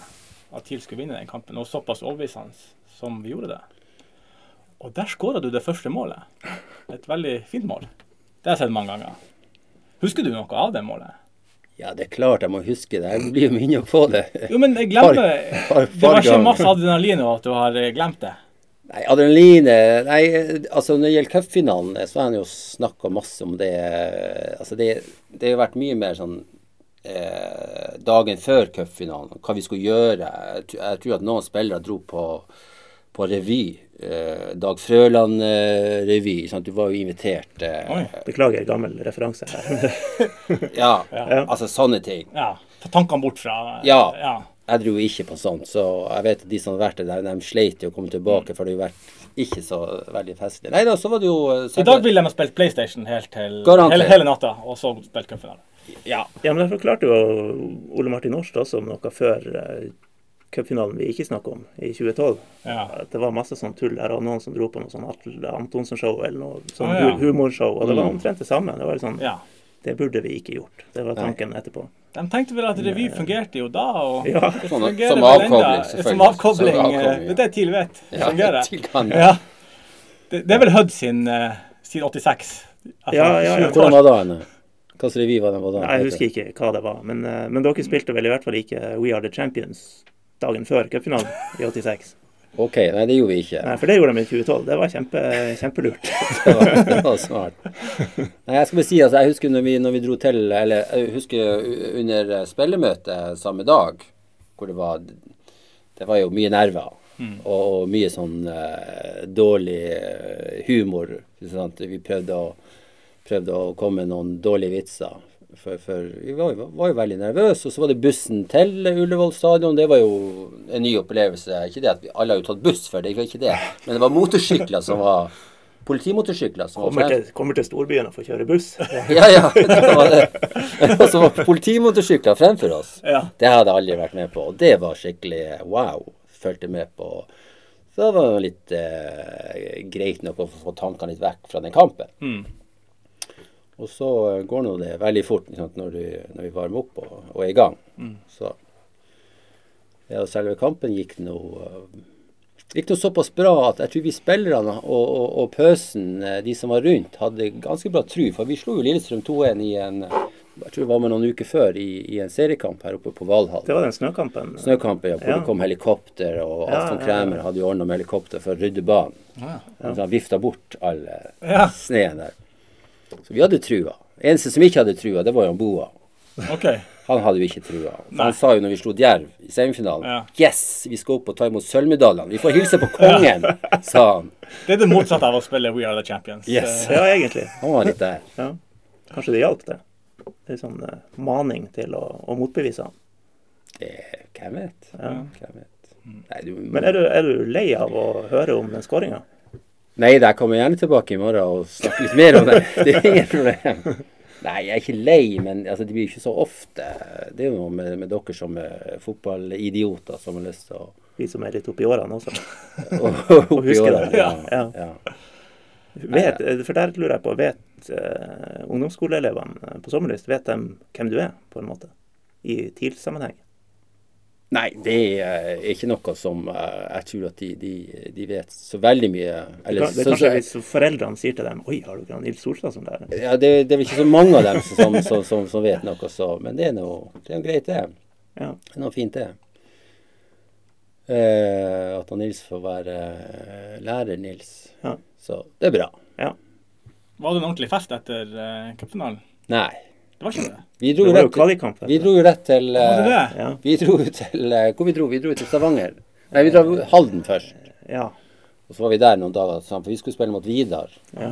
at TIL skulle vinne den kampen, og såpass overbevisende som vi gjorde det. Og der skåra du det første målet. Et veldig fint mål. Det har jeg sett mange ganger. Husker du noe av det målet? Ja, det er klart jeg må huske det. Jeg blir jo minnet på det. Jo, men jeg glemmer Par- par- Det var ikke masse adrenalin og at du har eh, glemt det. Nei, adrenalinet Nei, altså når det gjelder cupfinalen, så har han jo snakka masse om det. Altså det, det har vært mye mer sånn eh, dagen før cupfinalen, hva vi skulle gjøre. Jeg, jeg tror at noen spillere dro på, på revy. Eh, Dag Frøland-revy. sant? du var jo invitert. Eh, Oi. Beklager gammel referanse her. ja, Ja. altså sånne ting. Ja, Ta tankene bort fra Ja. ja. Jeg dro ikke på sånt, så jeg vet at de som har vært der, de sleit i å komme tilbake, for det har jo vært ikke så veldig festlig. Nei da, så var det jo I dag ville de ha spilt PlayStation helt til hele, hele natta, og så spilt cupfinale. Ja. Ja, men derfor klarte jo Ole Martin Årstad også noe før eh, cupfinalen vi ikke snakker om, i 2012. Ja. Det var masse sånn tull der, og noen som dro på noe sånn Atle Antonsen-show eller noe sånn Ah, ja. humorshow, og det var Mm. omtrent det samme. Det var sånn, ja. det burde vi ikke gjort. Det var Nei. tanken etterpå. De tenkte vel at revy fungerte jo da, og Ja. det Som- fungerer som avkobling, selvfølgelig. Som avkobling. Som avkobling, eh, ja. Det er TIL vet. Det Ja, fungerer. Ja. Det, det er vel Hud sin, Siden sin 86? Altså, Ja, ja, ja. Hvordan var da henne? Slags revy var det? Var det Nei, jeg husker ikke hva det var, men, eh, men dere spilte vel i hvert fall ikke We Are The Champions dagen før cupfinalen i 86. Ok, nei det gjorde vi ikke. Nei, for det gjorde de i 2012. Det var kjempe, kjempelurt. Det var, det var smart. Nei, jeg skal bare si, altså, jeg husker når vi, når vi dro til Eller jeg husker under spillemøtet samme dag, hvor det var Det var jo mye nerver. Og, og mye sånn uh, dårlig eh, humor. Sant? Vi prøvde å, prøvde å komme med noen dårlige vitser. For, for vi var, var jo veldig nervøse. Og så var det bussen til Ullevål stadion. Det var jo en ny opplevelse. Ikke det at vi alle har jo tatt buss før, det var ikke det. Men det var motorsykler som var Politimotorsykler som Kommer til, kommer til storbyen og får kjøre buss. ja, ja. Det var det. Og så var politimotorsykler fremfor oss. Ja. Det hadde jeg aldri vært med på. Og det var skikkelig wow. Fulgte med på. Så det var litt eh, greit nok å få tankene litt vekk fra den kampen. Mm. Og så går nå det veldig fort sant, når, du, når vi varmer opp og, og er i gang. Så ja, selve kampen gikk nå eh, gikk noe såpass bra at jeg tror vi spillerne og, og, og pøsen, eh, de som var rundt, hadde ganske bra tru. For vi slo jo Lillestrøm 2-1 i en jeg tror det var med noen uker før i, i en seriekamp her oppe på Valhall. Det var den snøkampen. Snøkampen, ja, hvor Ja. det kom helikopter, og Ja, Alfon ja, Kræmer hadde jo ordna med helikopter for å rydde banen. Ja. Så Han vifta bort all eh, Ja. sneen der. Så vi hadde trua. Eneste som ikke hadde trua, det var jo Boa. Okay. Han hadde jo ikke trua. Han sa jo når vi slo Djerv i semifinalen Ja. Yes, vi skal opp og ta imot sølvmedaljene. Vi får hilse på kongen, sa han. Det er det motsatte av å spille We Are The Champions. Yes. Eh, Ja, egentlig. Han var litt der. Ja. Kanskje det hjalp, det. Det er sånn uh, maning til å, å motbevise han. Det, hvem vet? Ja. Hvem vet? Nei, du, Men er du, er du lei av å høre om den skåringa? Nei, jeg kommer gjerne tilbake i morgen og snakker litt mer om det. Det er ingen problem. Nei, jeg er ikke lei, men altså, det blir ikke så ofte. Det er jo noe med, med dere som er fotballidioter som har lyst til å Vi som er litt oppi årene også. og, og husker årene. det. Ja, Ja. ja. Vet, for der lurer jeg på, vet uh, ungdomsskoleelevene på Sommerlyst, vet de hvem du er, på en måte? I TIL-sammenheng? Nei, det er ikke noe som eh, jeg tror at de, de, de vet så veldig mye Det, eller det er kanskje så- hvis foreldrene sier til dem Oi, har du ikke Nils Solstad som lærer? Ja, det, det er vel ikke så mange av dem som, som, som, som vet noe, så, men det er noe, det er noe greit, det. Ja. Det er noe fint, det. Eh, at han Nils får være eh, lærer Nils. Ja. Så det er bra. Var det en ordentlig fest etter eh, cupfinalen? Nei. Det var ikke det? Vi Det dro, var jo rett, kvalikkamp. vi dro jo rett til Var det eh, det? Ja. Vi dro til uh, Hvor vi dro vi? dro til Stavanger. Nei, vi dro Halden først. ja. Og så var vi der noen dager sammen, for vi skulle spille mot Vidar Ja.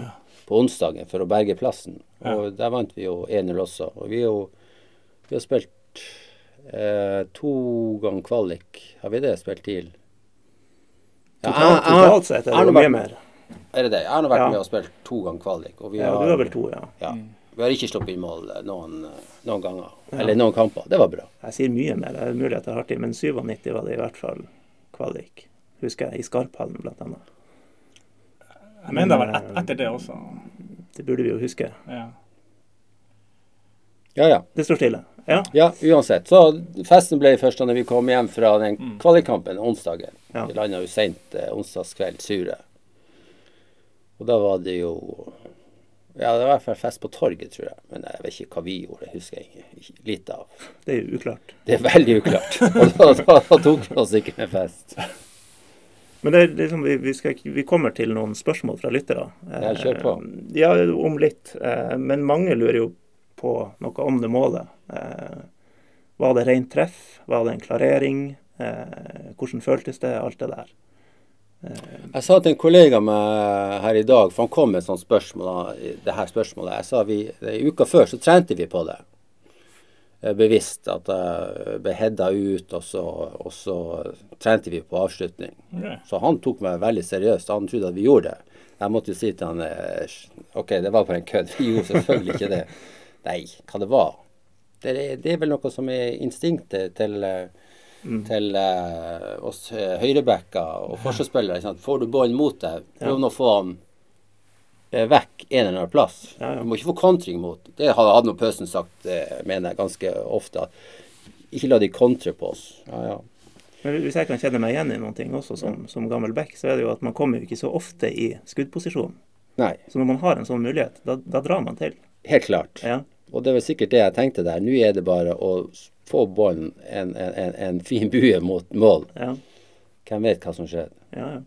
på onsdagen for å berge plassen. Og der vant vi jo 1-0 også. Og vi, jo, vi har spilt uh, to ganger kvalik. Har vi det spilt til? Ja, Totalt, totalt sett er det jo mye mer. Er det det? Jeg har nå vært Ja. med og spilt to ganger kvalik. Og vi Ja, har, du har vel to, ja. Ja. Vi har ikke sluppet inn mål eh, noen, eh, noen ganger. Eller noen kamper. Det var bra. Jeg sier mye mer, det er mulig at jeg har tid, men 97 var det i hvert fall kvalik. Husker jeg, i Skarphallen annet. Jeg mener det var et, etter det også. Det burde vi jo huske. Ja. Ja, ja. Det står stille. Ja. Ja, uansett. Så festen ble først da vi kom hjem fra den kvalikkampen onsdagen. Ja. Vi landa jo seint eh, onsdagskveld, Sure. Og da var det jo Ja, det var i hvert fall fest på torget, tror jeg. Men jeg vet ikke hva vi gjorde. Husker jeg ikke, litt av. Det er uklart. Det er veldig uklart. Og da, da, da tok vi oss ikke en fest. Men det liksom, vi, vi, skal, vi kommer til noen spørsmål fra lyttere. Ja, kjør på. Eh, Ja, om litt. Eh, Men mange lurer jo på noe om det målet. Eh, Var det rent treff? Var det en klarering? Eh, Hvordan føltes det? Alt det der. Jeg sa til en kollega med her i dag, for han kom med et sånt spørsmål, det her spørsmålet. Jeg sa vi, I uka før så trente vi på det. Eh, Bevisst at jeg ble hedda ut, og så, og så trente vi på avslutning. Okay. Så han tok meg veldig seriøst. Han trodde at vi gjorde det. Jeg måtte jo si til han eh, OK, det var bare en kødd. Vi gjorde selvfølgelig ikke det. Nei, hva det var? Det er, det er vel noe som er instinktet til, eh, til eh, oss uh, høyrebacker og forsvarsspillere. Får du ballen mot deg, prøv nå å få han eh, vekk en eller annen plass. Ja, ja. Du må ikke få kontring mot. Det hadde, hadde Pøsen sagt, eh, mener jeg, ganske ofte. Ikke la de kontre på oss. Ja, ja. Men hvis jeg kan kjenne meg igjen i noen ting også som, som gammel back, så er det jo at man kommer jo ikke så ofte i skuddposisjon. Nei, Så når man har en sånn mulighet, da, da drar man til. helt klart. Ja. Og det vel sikkert det jeg tenkte der. Nå er det bare å få ballen en, en, en, en fin bue mot mål. Ja, Hvem vet hva som skjedde? ja. ja.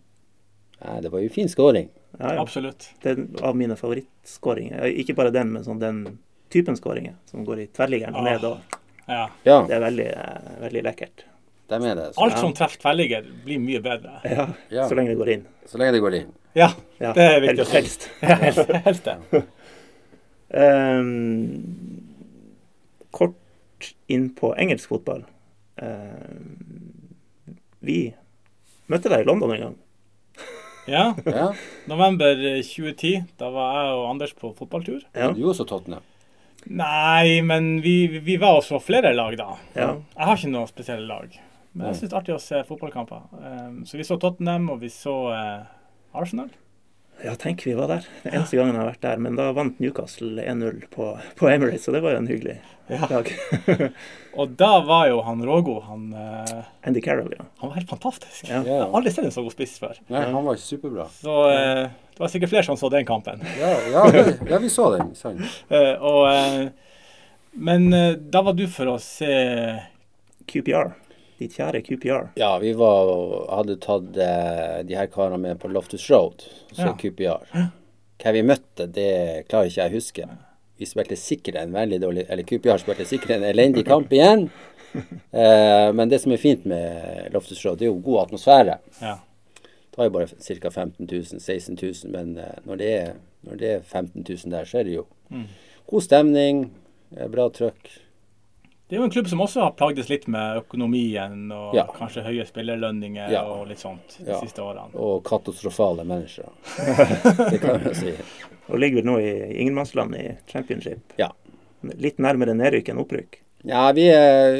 Nei, det var jo fin skåring. ja, ja. Absolutt. Det er av mine favorittskåringer. Ikke bare den, men sånn den typen skåringer som går i tverrliggeren Ah. ned. Og Ja. Ja, det er veldig, eh, veldig lekkert. Det er det. Så, Alt som treffer tverrligger, blir mye bedre. Ja, Ja. Så lenge det går inn. så lenge det går inn. Ja, Ja, det er viktig helst- Helst. Helst, helst det. um, kort inn på engelsk fotball. Ehm, vi møtte deg i London en gang. Ja, Ja, november 2010. Da var jeg og Anders på fotballtur. Ja. Du også Tottenham. Nei, men vi, vi var også flere lag da. Ja. Jeg har ikke noe spesielle lag. Men jeg syns det er artig å se fotballkamper. Um, så vi så Tottenham, og vi så eh, Arsenal. Ja, tenk vi var der. Den eneste gangen jeg har vært der. Men da vant Newcastle 1-0 på, på Emirates, så det var jo en hyggelig dag. Og da var jo han Rogo, han, uh, Andy Carroll, ja. han var helt fantastisk. Ja. Jeg har aldri sett en så god spiss før. Nei, han var superbra. Så uh, det var sikkert flere som så den kampen. Ja, ja, vi, ja vi så den. Sant. Uh, og, men da var du for å se QPR. Ditt kjære QPR. Ja, vi var, hadde tatt eh, de her karene med på Loftus Road, så Ja. QPR. Hva vi møtte, det klarer ikke jeg å huske. Vi spilte sikkert en veldig dårlig Eller QPR spilte sikkert en elendig kamp igjen. Eh, men det som er fint med Loftus Road, det er jo god atmosfære. Ja. Det var jo bare ca. 15 000, 16 000, men eh, når det, er, når det er 15 000 der, så er det jo god stemning, eh, bra trøkk. Det er jo en klubb som også har plagdes litt med økonomien og Ja. kanskje høye spillerlønninger Ja. og litt sånt de Ja. siste årene. Og katastrofale mennesker. det kan jeg si. Og ligger vel nå i ingenmannsland i championship. Ja. Litt nærmere nedrykk enn opprykk. Ja, vi er,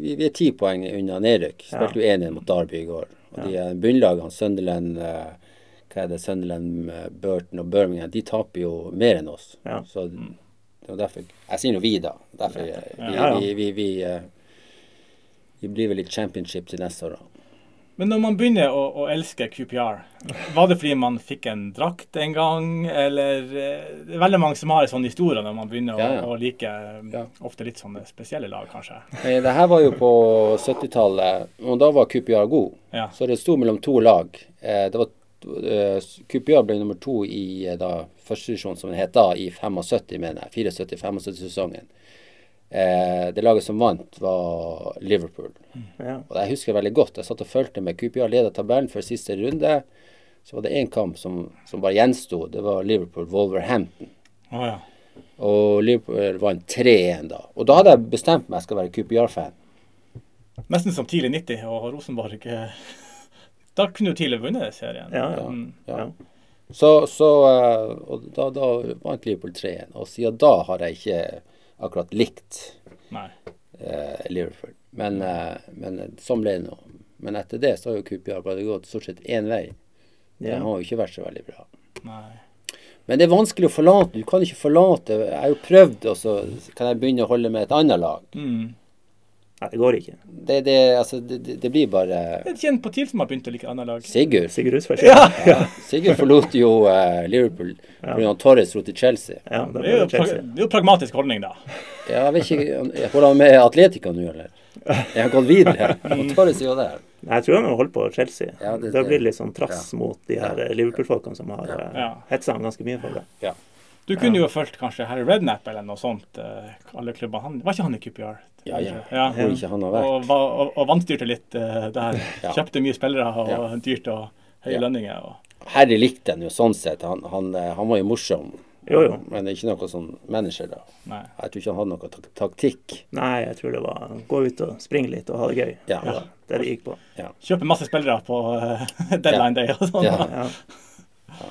vi, vi er ti poeng unna nedrykk. Ja. Spilte jo 1-1 mot Derby i går. Og de bunnlagene, Sunderland, eh, hva er det, Sunderland, eh, Burton og Birmingham, de taper jo mer enn oss. Ja. Så det var derfor Jeg sier nå vi, da. Derfor eh, vi, vi, vi, vi, eh, vi blir vel litt championship til neste år, da. Men når man begynner å, å elske QPR, var det fordi man fikk en drakt en gang, eller eh, Det er veldig mange som har en sånn historie når man begynner Ja, ja. å, å like eh, Ja. ofte litt sånne spesielle lag, kanskje. Nei, det her var jo på 70-tallet, og da var QPR god. Så det sto mellom to lag. Eh, det var eh, ble nummer to i eh, da, første divisjon, som det het da, i 75, mener jeg. 74-75-sesongen. Eh, det laget som vant, var Liverpool. Ja. Og jeg husker veldig godt. Jeg satt og fulgte med. QPR leda tabellen før siste runde. Så var det én kamp som, som bare gjensto. Det var Liverpool-Wolverhampton. Oh, ja. Og Liverpool vant 3-1 da. Og da hadde jeg bestemt meg jeg skal være QPR-fan. Nesten som tidlig 90, og Rosenborg ikke Da kunne jo tidligere vunnet serien. Ja, ja. Mm. Ja. Så, så eh, og da, da vant Liverpool 3-1. Og siden da har jeg ikke akkurat likt Nei. eh, Liverpool. Men, eh, men sånn ble det nå. Men etter det så har jo QPR bare gått stort sett én vei. Det Ja. har jo ikke vært så veldig bra. Nei. Men det er vanskelig å forlate. Du kan ikke forlate. Jeg har jo prøvd, og så kan jeg begynne å holde med et annet lag. Mm. Nei, det går ikke. Det, det, altså, det, det- blir bare Det er kjent på TIL som har begynt å like annet lag. Sigurd. Sigurd Husfeldt. Ja. Ja, Sigurd forlot jo uh, Liverpool pga. Torres dro til Chelsea. Ja, det Det er, jo, Chelsea. det er jo pragmatisk holdning, da. Ja, jeg vet ikke, Holder han med Atletica nå, eller? Jeg har gått videre. Og Torres er jo der. Nei, Jeg tror han har holdt på Chelsea. Ja, det- da blir det litt sånn trass ja. mot de her eh, Liverpool-folkene som har uh, hetsa han ganske mye for det. Ja. Du kunne jo fulgt kanskje Harry Redknapp eller noe sånt. eh, alle klubber. Han, var ikke han i QPR? Ja, ja. ja. Hvor ikke han har vært. Og, var- og, og vannstyrte litt eh, der. Ja. Kjøpte mye spillere og Ja. dyrt og høye Ja. lønninger. Og, Harry likte han jo sånn sett. Han, han, eh, han var jo morsom. Jo, jo. Men ikke noe sånn manager, da. nei. Jeg tror ikke han hadde noe tak taktikk. Nei, jeg tror det var gå ut og springe litt og ha det gøy. Ja. Det det det gikk på. Kjøpe masse spillere på eh, deadline day og sånn. Ja. Ja.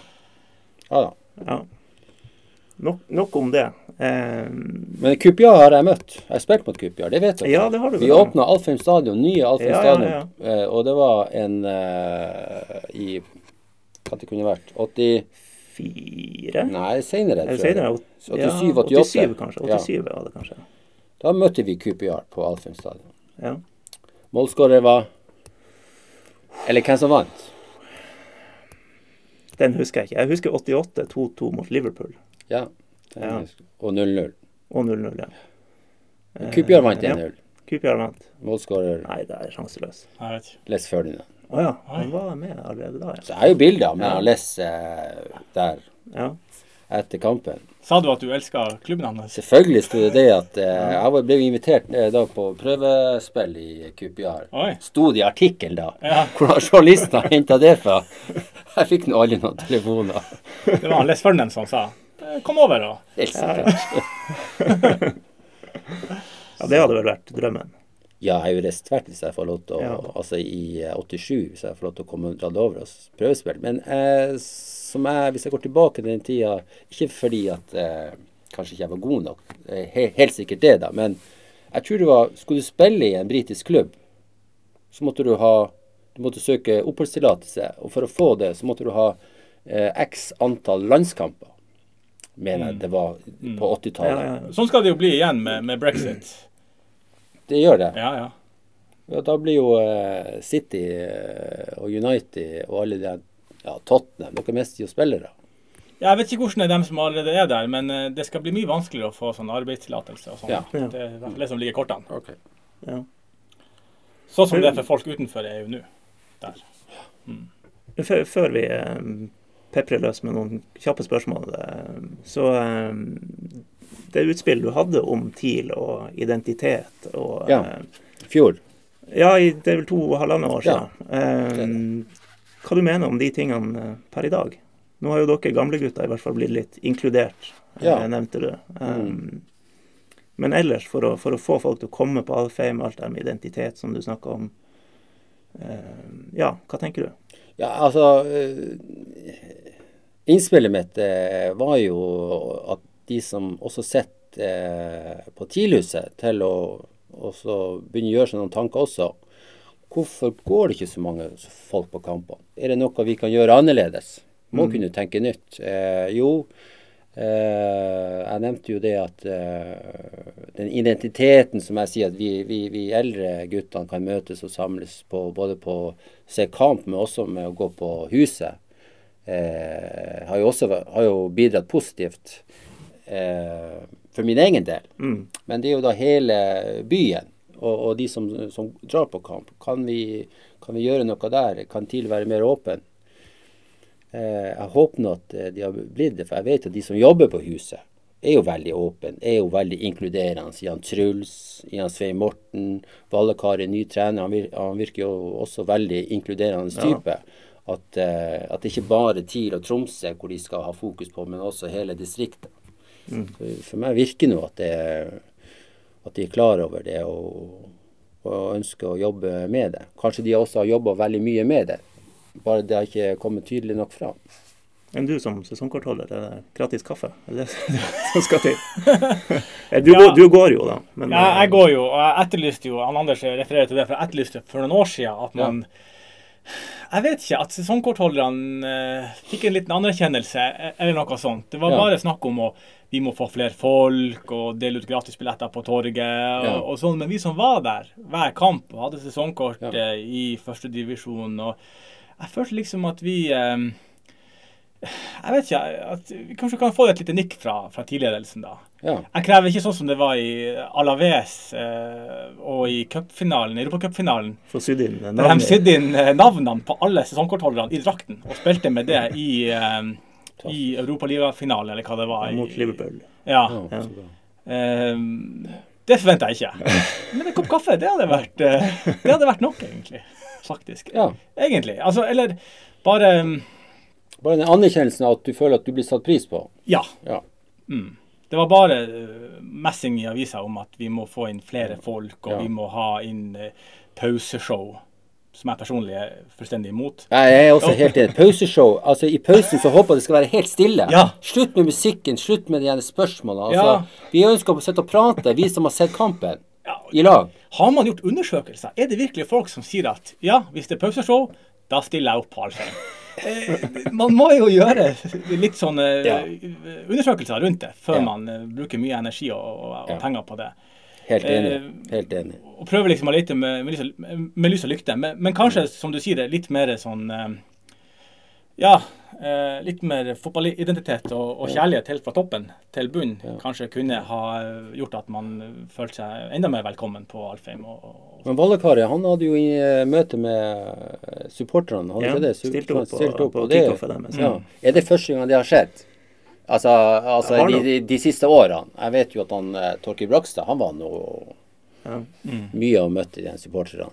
Ja da. Nok, nok om det. Eh, Men Kupia har jeg møtt. Jeg har spilt mot Kupia, det vet dere. Ja, det har du Vi åpna Alfheim stadion, nye Alfheim Ja, ja, ja. eh, og det var en eh, i Hva det kunne vært? 84? Nei, seinere. Eller senere? 87, ja, 88. 87 kanskje. Ja. var det kanskje. Da møtte vi Kupia på Alfheim stadion. Ja. Målskårer var Eller hvem som vant? Den husker jeg ikke. Jeg husker 88, 2-2 mot Liverpool. Ja. Ja. Og 0-0. Og 0-0, ja. Kupjar vant 1-0. QPR vant. Målskårer Nei, det er sjanseløs. Les Ferdinand. Å ja, han var med allerede da, ja. Så jeg har jo bilder med Ja. Les eh, der ja. etter kampen. Sa du at du elska klubben hans? Selvfølgelig sto det det at eh, jeg ble invitert eh, da på prøvespill i QPR. Sto det i artikkelen da. Ja. Hvor har journalistene henta det fra. Jeg fikk nå aldri noen telefoner. Det var Les Ferdinand som sa eh, Kom over da. Helt Ja, sikkert. ja, det hadde vel vært drømmen. Ja, jeg er jo reist hvis jeg får lov til å Ja. Altså i eh, 87, hvis jeg får lov til å komme og dra det over og s- prøvespill. Men eh, som jeg, hvis jeg går tilbake til den tida Ikke fordi at eh, kanskje ikke jeg var god nok, helt, helt sikkert det, da. Men jeg tror det var Skulle du spille i en britisk klubb, så måtte du ha Du måtte søke oppholdstillatelse. Og for å få det, så måtte du ha eh, x antall landskamper. Mener jeg det var på 80-tallet. Ja, ja. Sånn skal det jo bli igjen med, med brexit. Det gjør det. Ja, ja. Ja, da blir jo uh, City eh, og United og alle de ja, Tottenham Dere mister jo spillere. Jeg vet ikke hvordan det er dem som allerede er der, men uh, det skal bli mye vanskeligere å få sånn arbeidstillatelse og sånn. Ja. Ja. Det er det som ligger i kortene. ja. Sånn som det er for folk utenfor EU nå. Der. Før, før vi eh, peprer løs med noen kjappe spørsmål, eh, så eh, Det utspill du hadde om TIL og identitet og Ja. eh, Fjor. ja, det er vel to og halvannet år siden. Ja. hva du mener om de tingene per i dag? Nå har jo dere gamlegutter i hvert fall blitt litt inkludert, Ja. nevnte du. Mm. Men ellers, for å, for å få folk til å komme på Alfheim, alt det med identitet som du snakka om Ja, hva tenker du? Ja, altså eh, Innspillet mitt eh, var jo at de som også sitter eh, på TIL-huset, til å begynne å gjøre seg noen tanker også. Hvorfor går det ikke så mange folk på kampene? Er det noe vi kan gjøre annerledes? Må kunne tenke nytt. Eh, jo, eh, jeg nevnte jo det at eh, den identiteten som jeg sier at vi, vi, vi eldre guttene kan møtes og samles på, både på å se kamp, men også med å gå på huset, eh, har, jo også, har jo bidratt positivt eh, for min egen del. Mm. Men det er jo da hele byen og, og de som, som drar på kamp. Kan vi, kan vi gjøre noe der? Kan TIL være mer åpen? Eh, jeg håper nå at eh, de har blitt det, for jeg vet at de som jobber på huset, er jo veldig åpne, er jo veldig inkluderende. Jan Truls, Jan Svein Morten, Vallekar er ny trener. Han, virker jo også veldig inkluderende type. Ja. At, eh, at det ikke bare TIL og Tromsø hvor de skal ha fokus på, men også hele distriktet. Mm. For meg virker nå at, det, at de er klar over det og, og, ønsker å jobbe med det. Kanskje de også har jobba veldig mye med det, bare det har ikke kommet tydelig nok fram. Enn du som sesongkortholder, er det gratis kaffe? Er det som skal til? Du, ja. går, du går jo, da. Men, ja, jeg går jo, og jeg etterlyste jo han Anders refererer til det, for jeg etterlyste for noen år siden at man ja. Jeg vet ikke. At sesongkortholderne uh, fikk en liten anerkjennelse eller noe sånt. Det var ja. bare snakk om å vi må få flere folk og dele ut gratisbilletter på torget og, ja. og, sånn. Men vi som var der hver kamp og hadde sesongkort ja. uh, i førstedivisjon og Jeg følte liksom at vi um, Jeg vet ikke. At vi kanskje kan få et lite nikk fra, fra TIL-ledelsen da. Ja. Jeg krever ikke sånn som det var i Alaves uh, og i cupfinalen, europacupfinalen. Inn navnene. De sydde inn navnene på alle sesongkortholderne i drakten og spilte med det i uh, i Europaligafinale, eller hva det var. Mot Liverpool. Ja. ja. Um, det forventa jeg ikke. Men en kopp kaffe, det hadde vært, eh, det hadde vært nok, egentlig. Faktisk. Ja. Egentlig. Altså, eller bare um, Bare den anerkjennelsen av at du føler at du blir satt pris på? Ja. ja. Mm. Det var bare uh, messing i avisa om at vi må få inn flere folk, og vi må ha inn uh, pauseshow som jeg personlig er fullstendig imot. Jeg er også helt enig. Pauseshow. Altså, I pausen så håper jeg det skal være helt stille. Ja. Slutt med musikken, slutt med de spørsmålene. Altså, ja. Vi ønsker å sitte og prate, vi som har sett kampen. Ja. I lag. Har man gjort undersøkelser? Er det virkelig folk som sier at ja, hvis det er pauseshow, da stiller jeg opp på Alfheim? Eh, man må jo gjøre litt sånne ja. undersøkelser rundt det før man uh, bruker mye energi og, og, og penger på det. Helt enig. Eh, Helt enig. Og prøve liksom å lete med, med, med, lys, og lykte. Men, men, kanskje, som du sier, litt mer sånn eh, Ja, eh, litt mer fotballidentitet og, og, kjærlighet helt fra toppen til bunn ja. kanskje kunne ha gjort at man følte seg enda mer velkommen på Alfheim. Og, og men Vallekari han hadde jo i møte med supporterne. Ja, det? Stilte opp, stilt opp på, på kickoffet deres. Ja. Er det første gang det har skjedd? Altså, altså de, de, de, siste årene. Jeg vet jo at han uh, Torkild Brakstad han var noe ja. mm. mye å møte de supporterne.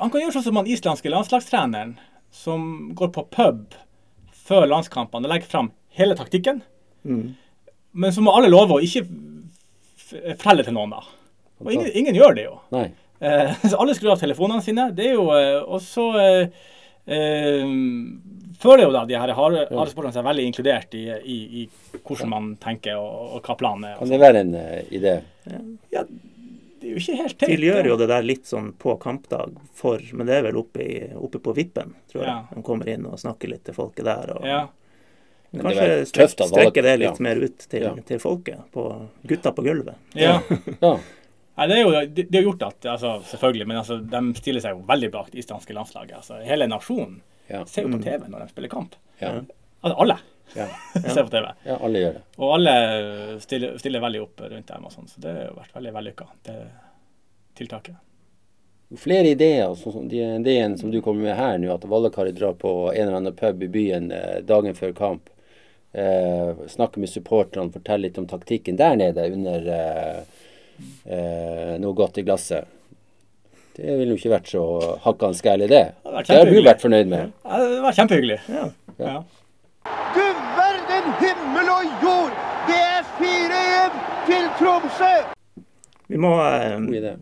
Han kan gjøre sånn som han islandske landslagstreneren, som går på pub før landskampene og legger fram hele taktikken. Mm. Men så må alle love å ikke fortelle til noen, da. Og ingen, ingen gjør det jo. Nei. Eh, så alle skrur av telefonene sine. Det er jo eh, Og så eh, eh føler jo da de her haresporterne seg veldig inkludert i, i, i, hvordan man tenker og, og hva planen er. Kan det være en uh, idé? Ja, det er jo ikke helt teit. De gjør jo det der litt sånn på kampdag for, men det er vel oppe, i, oppe på vippen, tror jeg. Ja. De kommer inn og snakker litt til folket der. og... Ja. Kanskje strek, strekke det litt ja. mer ut til, ja. til, folket. På gutta på gulvet. Ja. ja. Nei, det, er jo, det, har gjort at altså, Selvfølgelig, men altså, de stiller seg jo veldig bak det islandske landslaget. Altså, hele nasjonen ja. ser jo på mm. TV når de spiller kamp. Ja. Altså alle ja. ser på TV. Ja, alle gjør det. Og alle stiller, stiller veldig opp rundt dem, og sånn, så det har vært veldig vellykka, det tiltaket. Flere ideer, sånn som ideen som du kommer med her nå, at Vallekaret drar på en eller annen pub i byen eh, dagen før kamp. Eh, snakke med supporterne, fortelle litt om taktikken der nede under eh, eh, noe godt i glasset. Det ville jo ikke vært så hakkans gærent, det. Det har du vært fornøyd med. Ja, det var kjempehyggelig. Ja. ja. Du verden himmel og jord! Det er 4-1 til Tromsø! Vi må eh,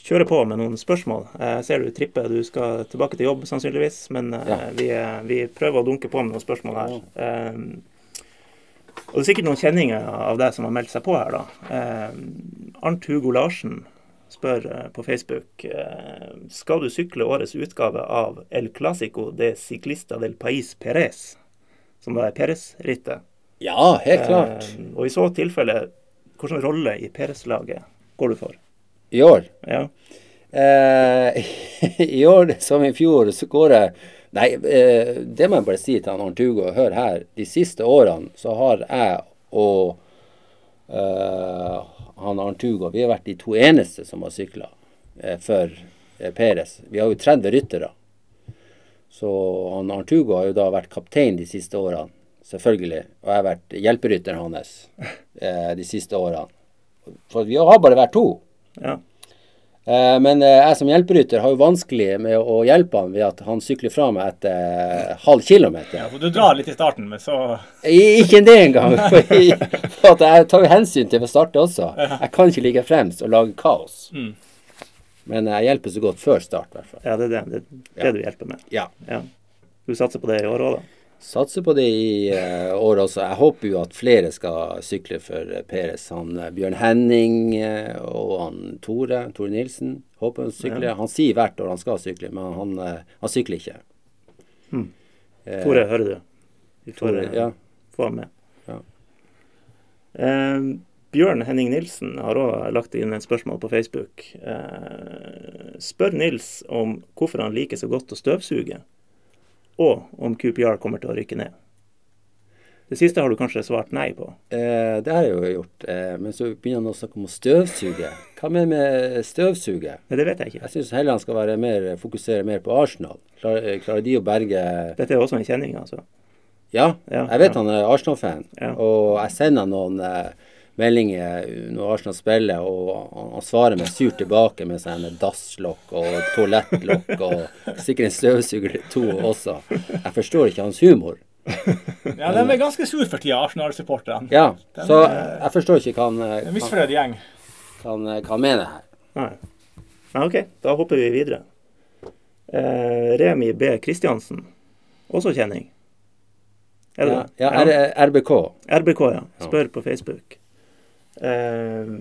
kjøre på med noen spørsmål. Jeg ser du tripper. Du skal tilbake til jobb sannsynligvis, men eh, ja. vi, eh, vi, prøver å dunke på med noen spørsmål her. Eh, og det er sikkert noen kjenninger av deg som har meldt seg på her, da. Eh, Arnt Hugo Larsen spør eh, på Facebook eh, skal du sykle årets utgave av El Clásico de Ciclista del País Perez, som da er Peres-rittet. Ja, helt klart. Eh, og i så tilfelle, hvilken rolle i Peres-laget går du for? I år. Ja. Eh, I år som i fjor så går jeg Nei, eh, det må jeg bare si til han Arntugo. Hør her. De siste årene så har jeg og eh, han Arntugo Vi har vært de to eneste som har sykla eh, for eh, Peres. Vi har jo 30 ryttere. Så han Arntugo har jo da vært kaptein de siste årene. Selvfølgelig. Og jeg har vært hjelperytteren hans eh, de siste årene. For vi har bare vært to. ja. Eh, Men eh, jeg som hjelperytter har jo vanskelig med å hjelpe han ved at han sykler fra meg etter eh, halv kilometer. Ja, for du drar litt i starten, men så I- Ikke det engang. For, jeg, for at jeg tar jo hensyn til ved starte også. Jeg kan ikke ligge fremst og lage kaos. Mm. Men jeg hjelper så godt før start, i hvert fall. ja, det er det, det, det Ja. du hjelper med. Ja. Ja. Du satser på det i år òg, da? Satser på det i uh, år også. Jeg håper jo at flere skal sykle for eh, Peres. Han eh, Bjørn Henning og han Tore, Tore Nilsen. Håper han sykler. Ja. Han sier hvert år han skal sykle, men han, han sykler ikke. Mm. Tore, hører du? Vi får Tore, ja. få ham med. Ja. Bjørn Henning Nilsen har òg lagt inn en spørsmål på Facebook. Eh, spør Nils om hvorfor han liker så godt å støvsuge, og om QPR kommer til å rykke ned. Det siste har du kanskje svart nei på. Eh, det har jeg jo gjort. Eh, men så begynner han å snakke om å støvsuge. Hva med med støvsuge? Nei, det vet jeg ikke. Jeg syns han skal være mer, fokusere mer på Arsenal. Klarer, klarer de å berge Dette er også en kjenning, altså. Ja, Ja, jeg vet ja. han er Arsenal-fan. Ja. Og jeg sender noen eh, meldinger når Arsenal spiller, og han, svarer meg surt tilbake med sånn dasslokk og toalettlokk og sikkert en støvsuger eller to også. Jeg forstår ikke hans humor. Ja, de er ganske sur for tida, Arsenal-supporterne. Ja, Den så er- jeg forstår ikke hva han, En eh, misfornøyd gjeng. hva han, mener her. Nei. Nei, OK, da hopper vi videre. Eh, Remi B. Kristiansen, også kjenning. Er det Ja, det? ja, RBK. RBK, ja. Spør på Facebook. Eh,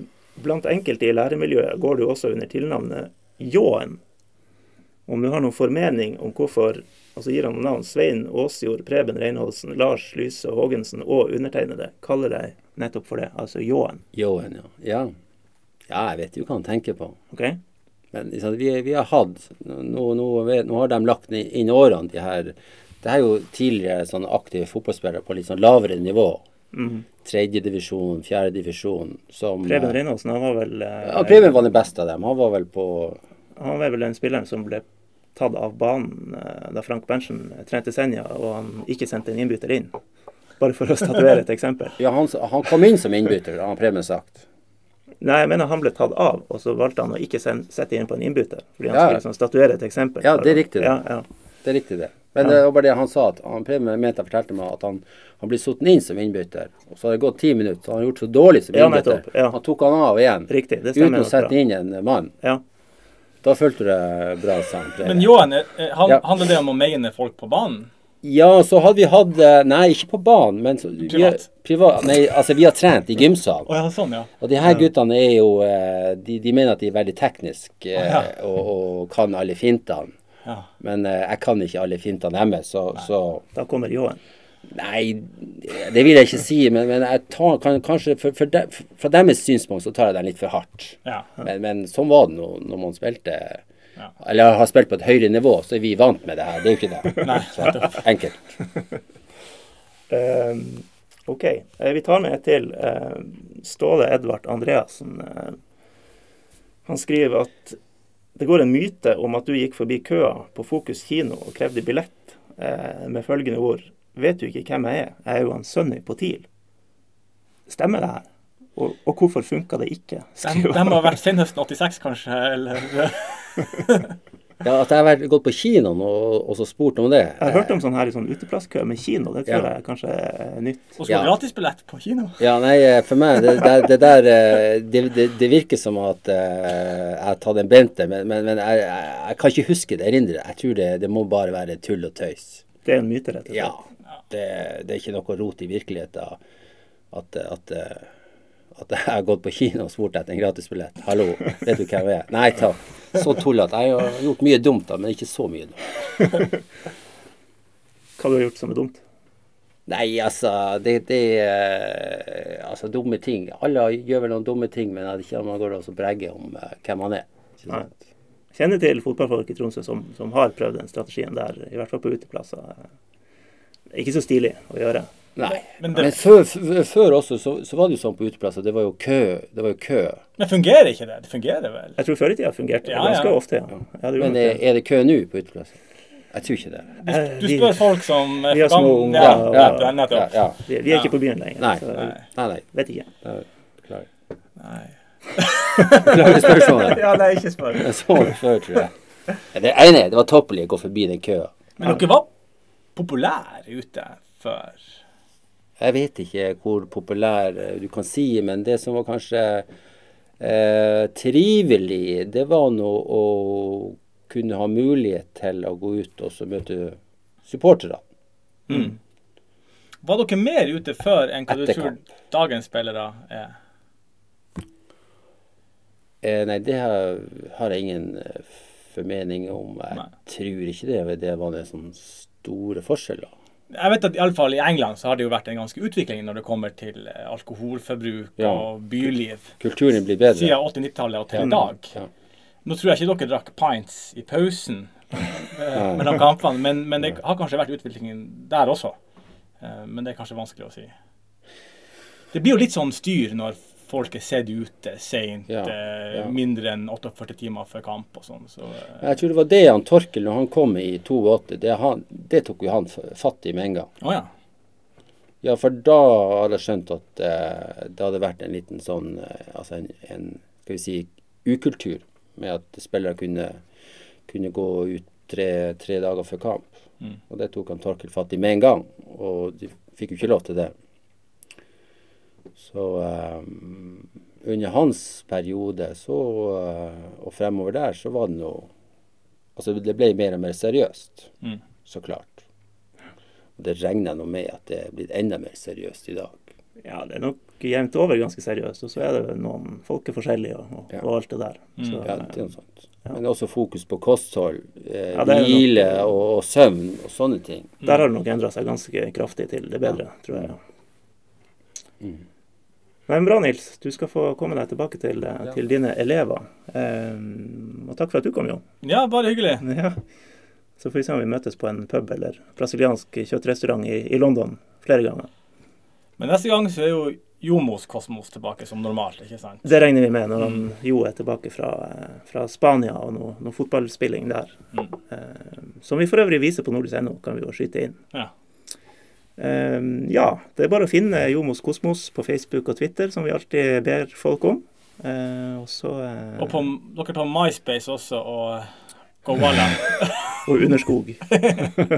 blant enkelte i læremiljøet går du også under tilnavnet Ljåen. Om du har noen formening om hvorfor altså gir han noen navn Svein Aasjord, Preben Reinholdsen, Lars Lyse Haagensen og undertegnede kaller deg nettopp for det, altså Ljåen. Ljåen, ja. ja. Ja, jeg vet jo hva han tenker på. OK? Men liksom, vi, vi har hatt nå, nå, nå har de lagt inn årene, de her Det er jo tidligere sånn aktive fotballspillere på litt sånn lavere nivå. Mhm. Tredjedivisjon, fjerdedivisjon. Som Preben eh, Reinholdsen han var vel eh, Ja, Preben var den beste av dem. Han var vel på Han var vel den spilleren som ble tatt av banen eh, da Frank Berntsen trente Senja, og han ikke sendte en innbytter inn. Bare for å statuere et eksempel. Ja, han, han kom inn som innbytter, har Preben sagt. Nei, jeg mener han ble tatt av, og så valgte han å ikke sende, sette inn på en innbytter. Fordi han Ja. skulle liksom statuere et eksempel. Ja, det er riktig. Ja, ja. Det er riktig, det. Men Ja. det var bare det han sa. at han Preben mente fortalte meg at han, han blir satt inn som innbytter. Og så har det gått ti minutter, så han har gjort så dårlig som innbytter. Ja, ja. Han tok han av igjen. Riktig, det Uten å sette bra. inn en mann. Ja. Da følte du deg bra, sa han. Men Johan, eh, han, Ja. handler det om å mene folk på banen? Ja, så hadde vi hatt eh, Nei, ikke på banen, men så, vi, Privat? privat. Nei, altså vi har trent i gymsal. Oh, ja, sånn, ja. Og de her guttene er jo eh, de, de mener at de er veldig tekniske oh, ja. og, og kan alle fintene. Ja. Men eh, jeg kan ikke alle fintene deres, så, så Da kommer Johan. Nei, det vil jeg ikke si, men, men jeg tar kan, kanskje for, for de, Fra deres synspunkt så tar jeg den litt for hardt. ja. Men, men sånn var det nå når man spilte Ja. Eller har spilt på et høyere nivå, så er vi vant med det her. Det er jo ikke det. Nei, Så enkelt. um, OK. Eh, vi tar med et til. Eh, Ståle Edvard Andreassen. Eh, han skriver at det går en myte om at du gikk forbi køa på Fokus kino og krevde billett eh, med følgende ord Vet du ikke hvem jeg er? Jeg er jo en Sonny på TIL. Stemmer det her? Og, og hvorfor funka det ikke? De, han. har vært senhøsten 86, kanskje? Eller Ja, At jeg har vært, gått på kinoen og, og så spurt om det. Jeg har hørt om sånn her i sånn uteplasskø med kino. Det tror Ja. jeg kanskje er nytt. Og så Ja. gratisbillett på kino? Ja, nei, eh, for meg Det, det, det der eh, det, det, det virker som at eh, jeg har tatt en Bente, men, men, men jeg, jeg, jeg kan ikke huske det erindre. Jeg tror det, det må bare være tull og tøys. Det er en myte, rett og slett. Ja. Det, det er ikke noe rot i virkeligheten at, at, at jeg har gått på kino og spurt etter en gratisbillett. Hallo, vet du hvem jeg er? Nei takk. Så tullete. Jeg har gjort mye dumt, da, men ikke så mye dumt. Hva du har gjort som er dumt? Nei, altså det, det eh, Altså, dumme ting. Alle gjør vel noen dumme ting, men at ikke man går og bregger om uh, hvem man er. Ikke. Kjenner til fotballfolk i Tromsø som, som har prøvd den strategien der, i hvert fall på uteplasser. Er ikke så stilig å gjøre. Nei. Men Men, før, før også så, så var det jo sånn på uteplasser. Det var jo kø. Det var jo kø. Men fungerer ikke det? Det fungerer vel? Jeg tror før i tida fungerte det Ja, ganske ja. ofte, ja. ja det Men er, det. er det kø nå på uteplasser? Jeg tror ikke det. Du, Eh, du vi- spør folk som er vi har små unger, Ja, og- ja, ja, nettopp. ja. Vi, vi er Ja. ikke på byen lenger, Nei. så nei. Nei, nei. vet ikke. Beklager. Nei. Beklager spørsmålet. Ja, nei, ikke spør. Jeg så det før, tror jeg. Det ene, det var toppelig å gå forbi den køa. Men dere var populære ute før? Jeg vet ikke hvor populær eh, du kan si, men det som var kanskje eh, trivelig, det var nå å kunne ha mulighet til å gå ut og så møte supportere. Var dere mer ute før enn hva du tror dagens spillere er? Eh, nei, det har, har jeg ingen eh, formening om. Jeg Nei. tror ikke det. Det var det sånne store forskjeller. Jeg vet at i alle fall i England så har det jo vært en ganske utvikling når det kommer til eh, alkoholforbruk Ja. og byliv. Kulturen blir bedre. Siden 80-90-tallet og til i dag. Ja. Nå tror jeg ikke dere drakk pints i pausen eh, mellom kampene, men, men det har kanskje vært utviklingen der også. Eh, Men det er kanskje vanskelig å si. Det blir jo litt sånn styr når folk er sett ute seint, Ja, eh, ja. mindre enn 48 timer før kamp og sånn. Så, eh, Jeg tror det var det han Torkel, når han kom i 82, det, han, det tok jo han fatt i med en gang. Oh, ja. Ja, for da hadde jeg skjønt at eh, det hadde vært en liten sånn eh, Altså en, en skal vi si ukultur med at spillere kunne, kunne gå ut tre, tre dager før kamp. Mm. Og det tok han Torkel fatt i med en gang. Og de fikk jo ikke lov til det. Så eh, under hans periode så, eh, og fremover der, så var det noe Altså det ble mer og mer seriøst. Mm. Så klart. Og det regner jeg nå med at det er blitt enda mer seriøst i dag. Ja, det er nok jevnt over ganske seriøst. Og så er det jo noen folk er forskjellige og, og, Ja. og alt det der. Så, Ja, det er noe sånt. Ja. Men også fokus på kosthold, eh, Ja, hvile nok- og, og søvn og sånne ting. Der har det nok endra seg ganske kraftig til det bedre, tror jeg. Mm. Men bra, Nils. Du skal få komme deg tilbake til, eh, Ja. til dine elever. Um, og takk for at du kom, Jo. ja, bare hyggelig. Ja. Så får vi se om vi møtes på en pub eller brasiliansk kjøttrestaurant i, i London flere ganger. Men neste gang så er jo Jomos Kosmos tilbake som normalt, ikke sant? Det regner vi med når han Jo er tilbake fra, fra Spania og noe, noe fotballspilling der. Mm. Uh, som vi for øvrig viser på nordisk.no, kan vi jo skyte inn. Ja. Eh, ja, det er bare å finne Jomos Kosmos på Facebook og Twitter, som vi alltid ber folk om. Eh, og så eh, Og på, dere tar MySpace også, og Gowalla. og Underskog.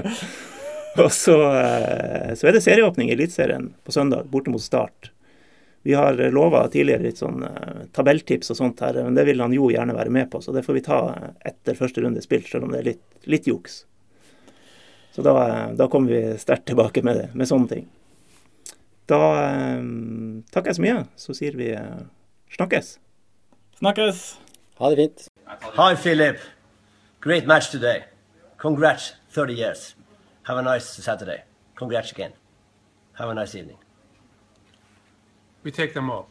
og så, eh, så er det serieåpning i Eliteserien på søndag, borte mot Start. Vi har lova tidligere litt sånn eh, tabelltips og sånt her, men det vil han jo gjerne være med på, så det får vi ta eh, etter første runde spilt, selv om det er litt, litt juks. Så da, da kommer vi sterkt tilbake med, det, med sånne ting. Da eh, takker jeg så mye, så sier vi eh, snakkes. Snakkes! Ha det fint. Hi, Philip. Great match today. Congrats, 30 years. Have a nice Saturday. Congrats again. Have a nice evening. We take them all.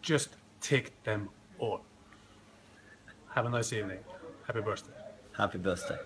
Just take them all. Have a nice evening. Happy birthday. Happy birthday.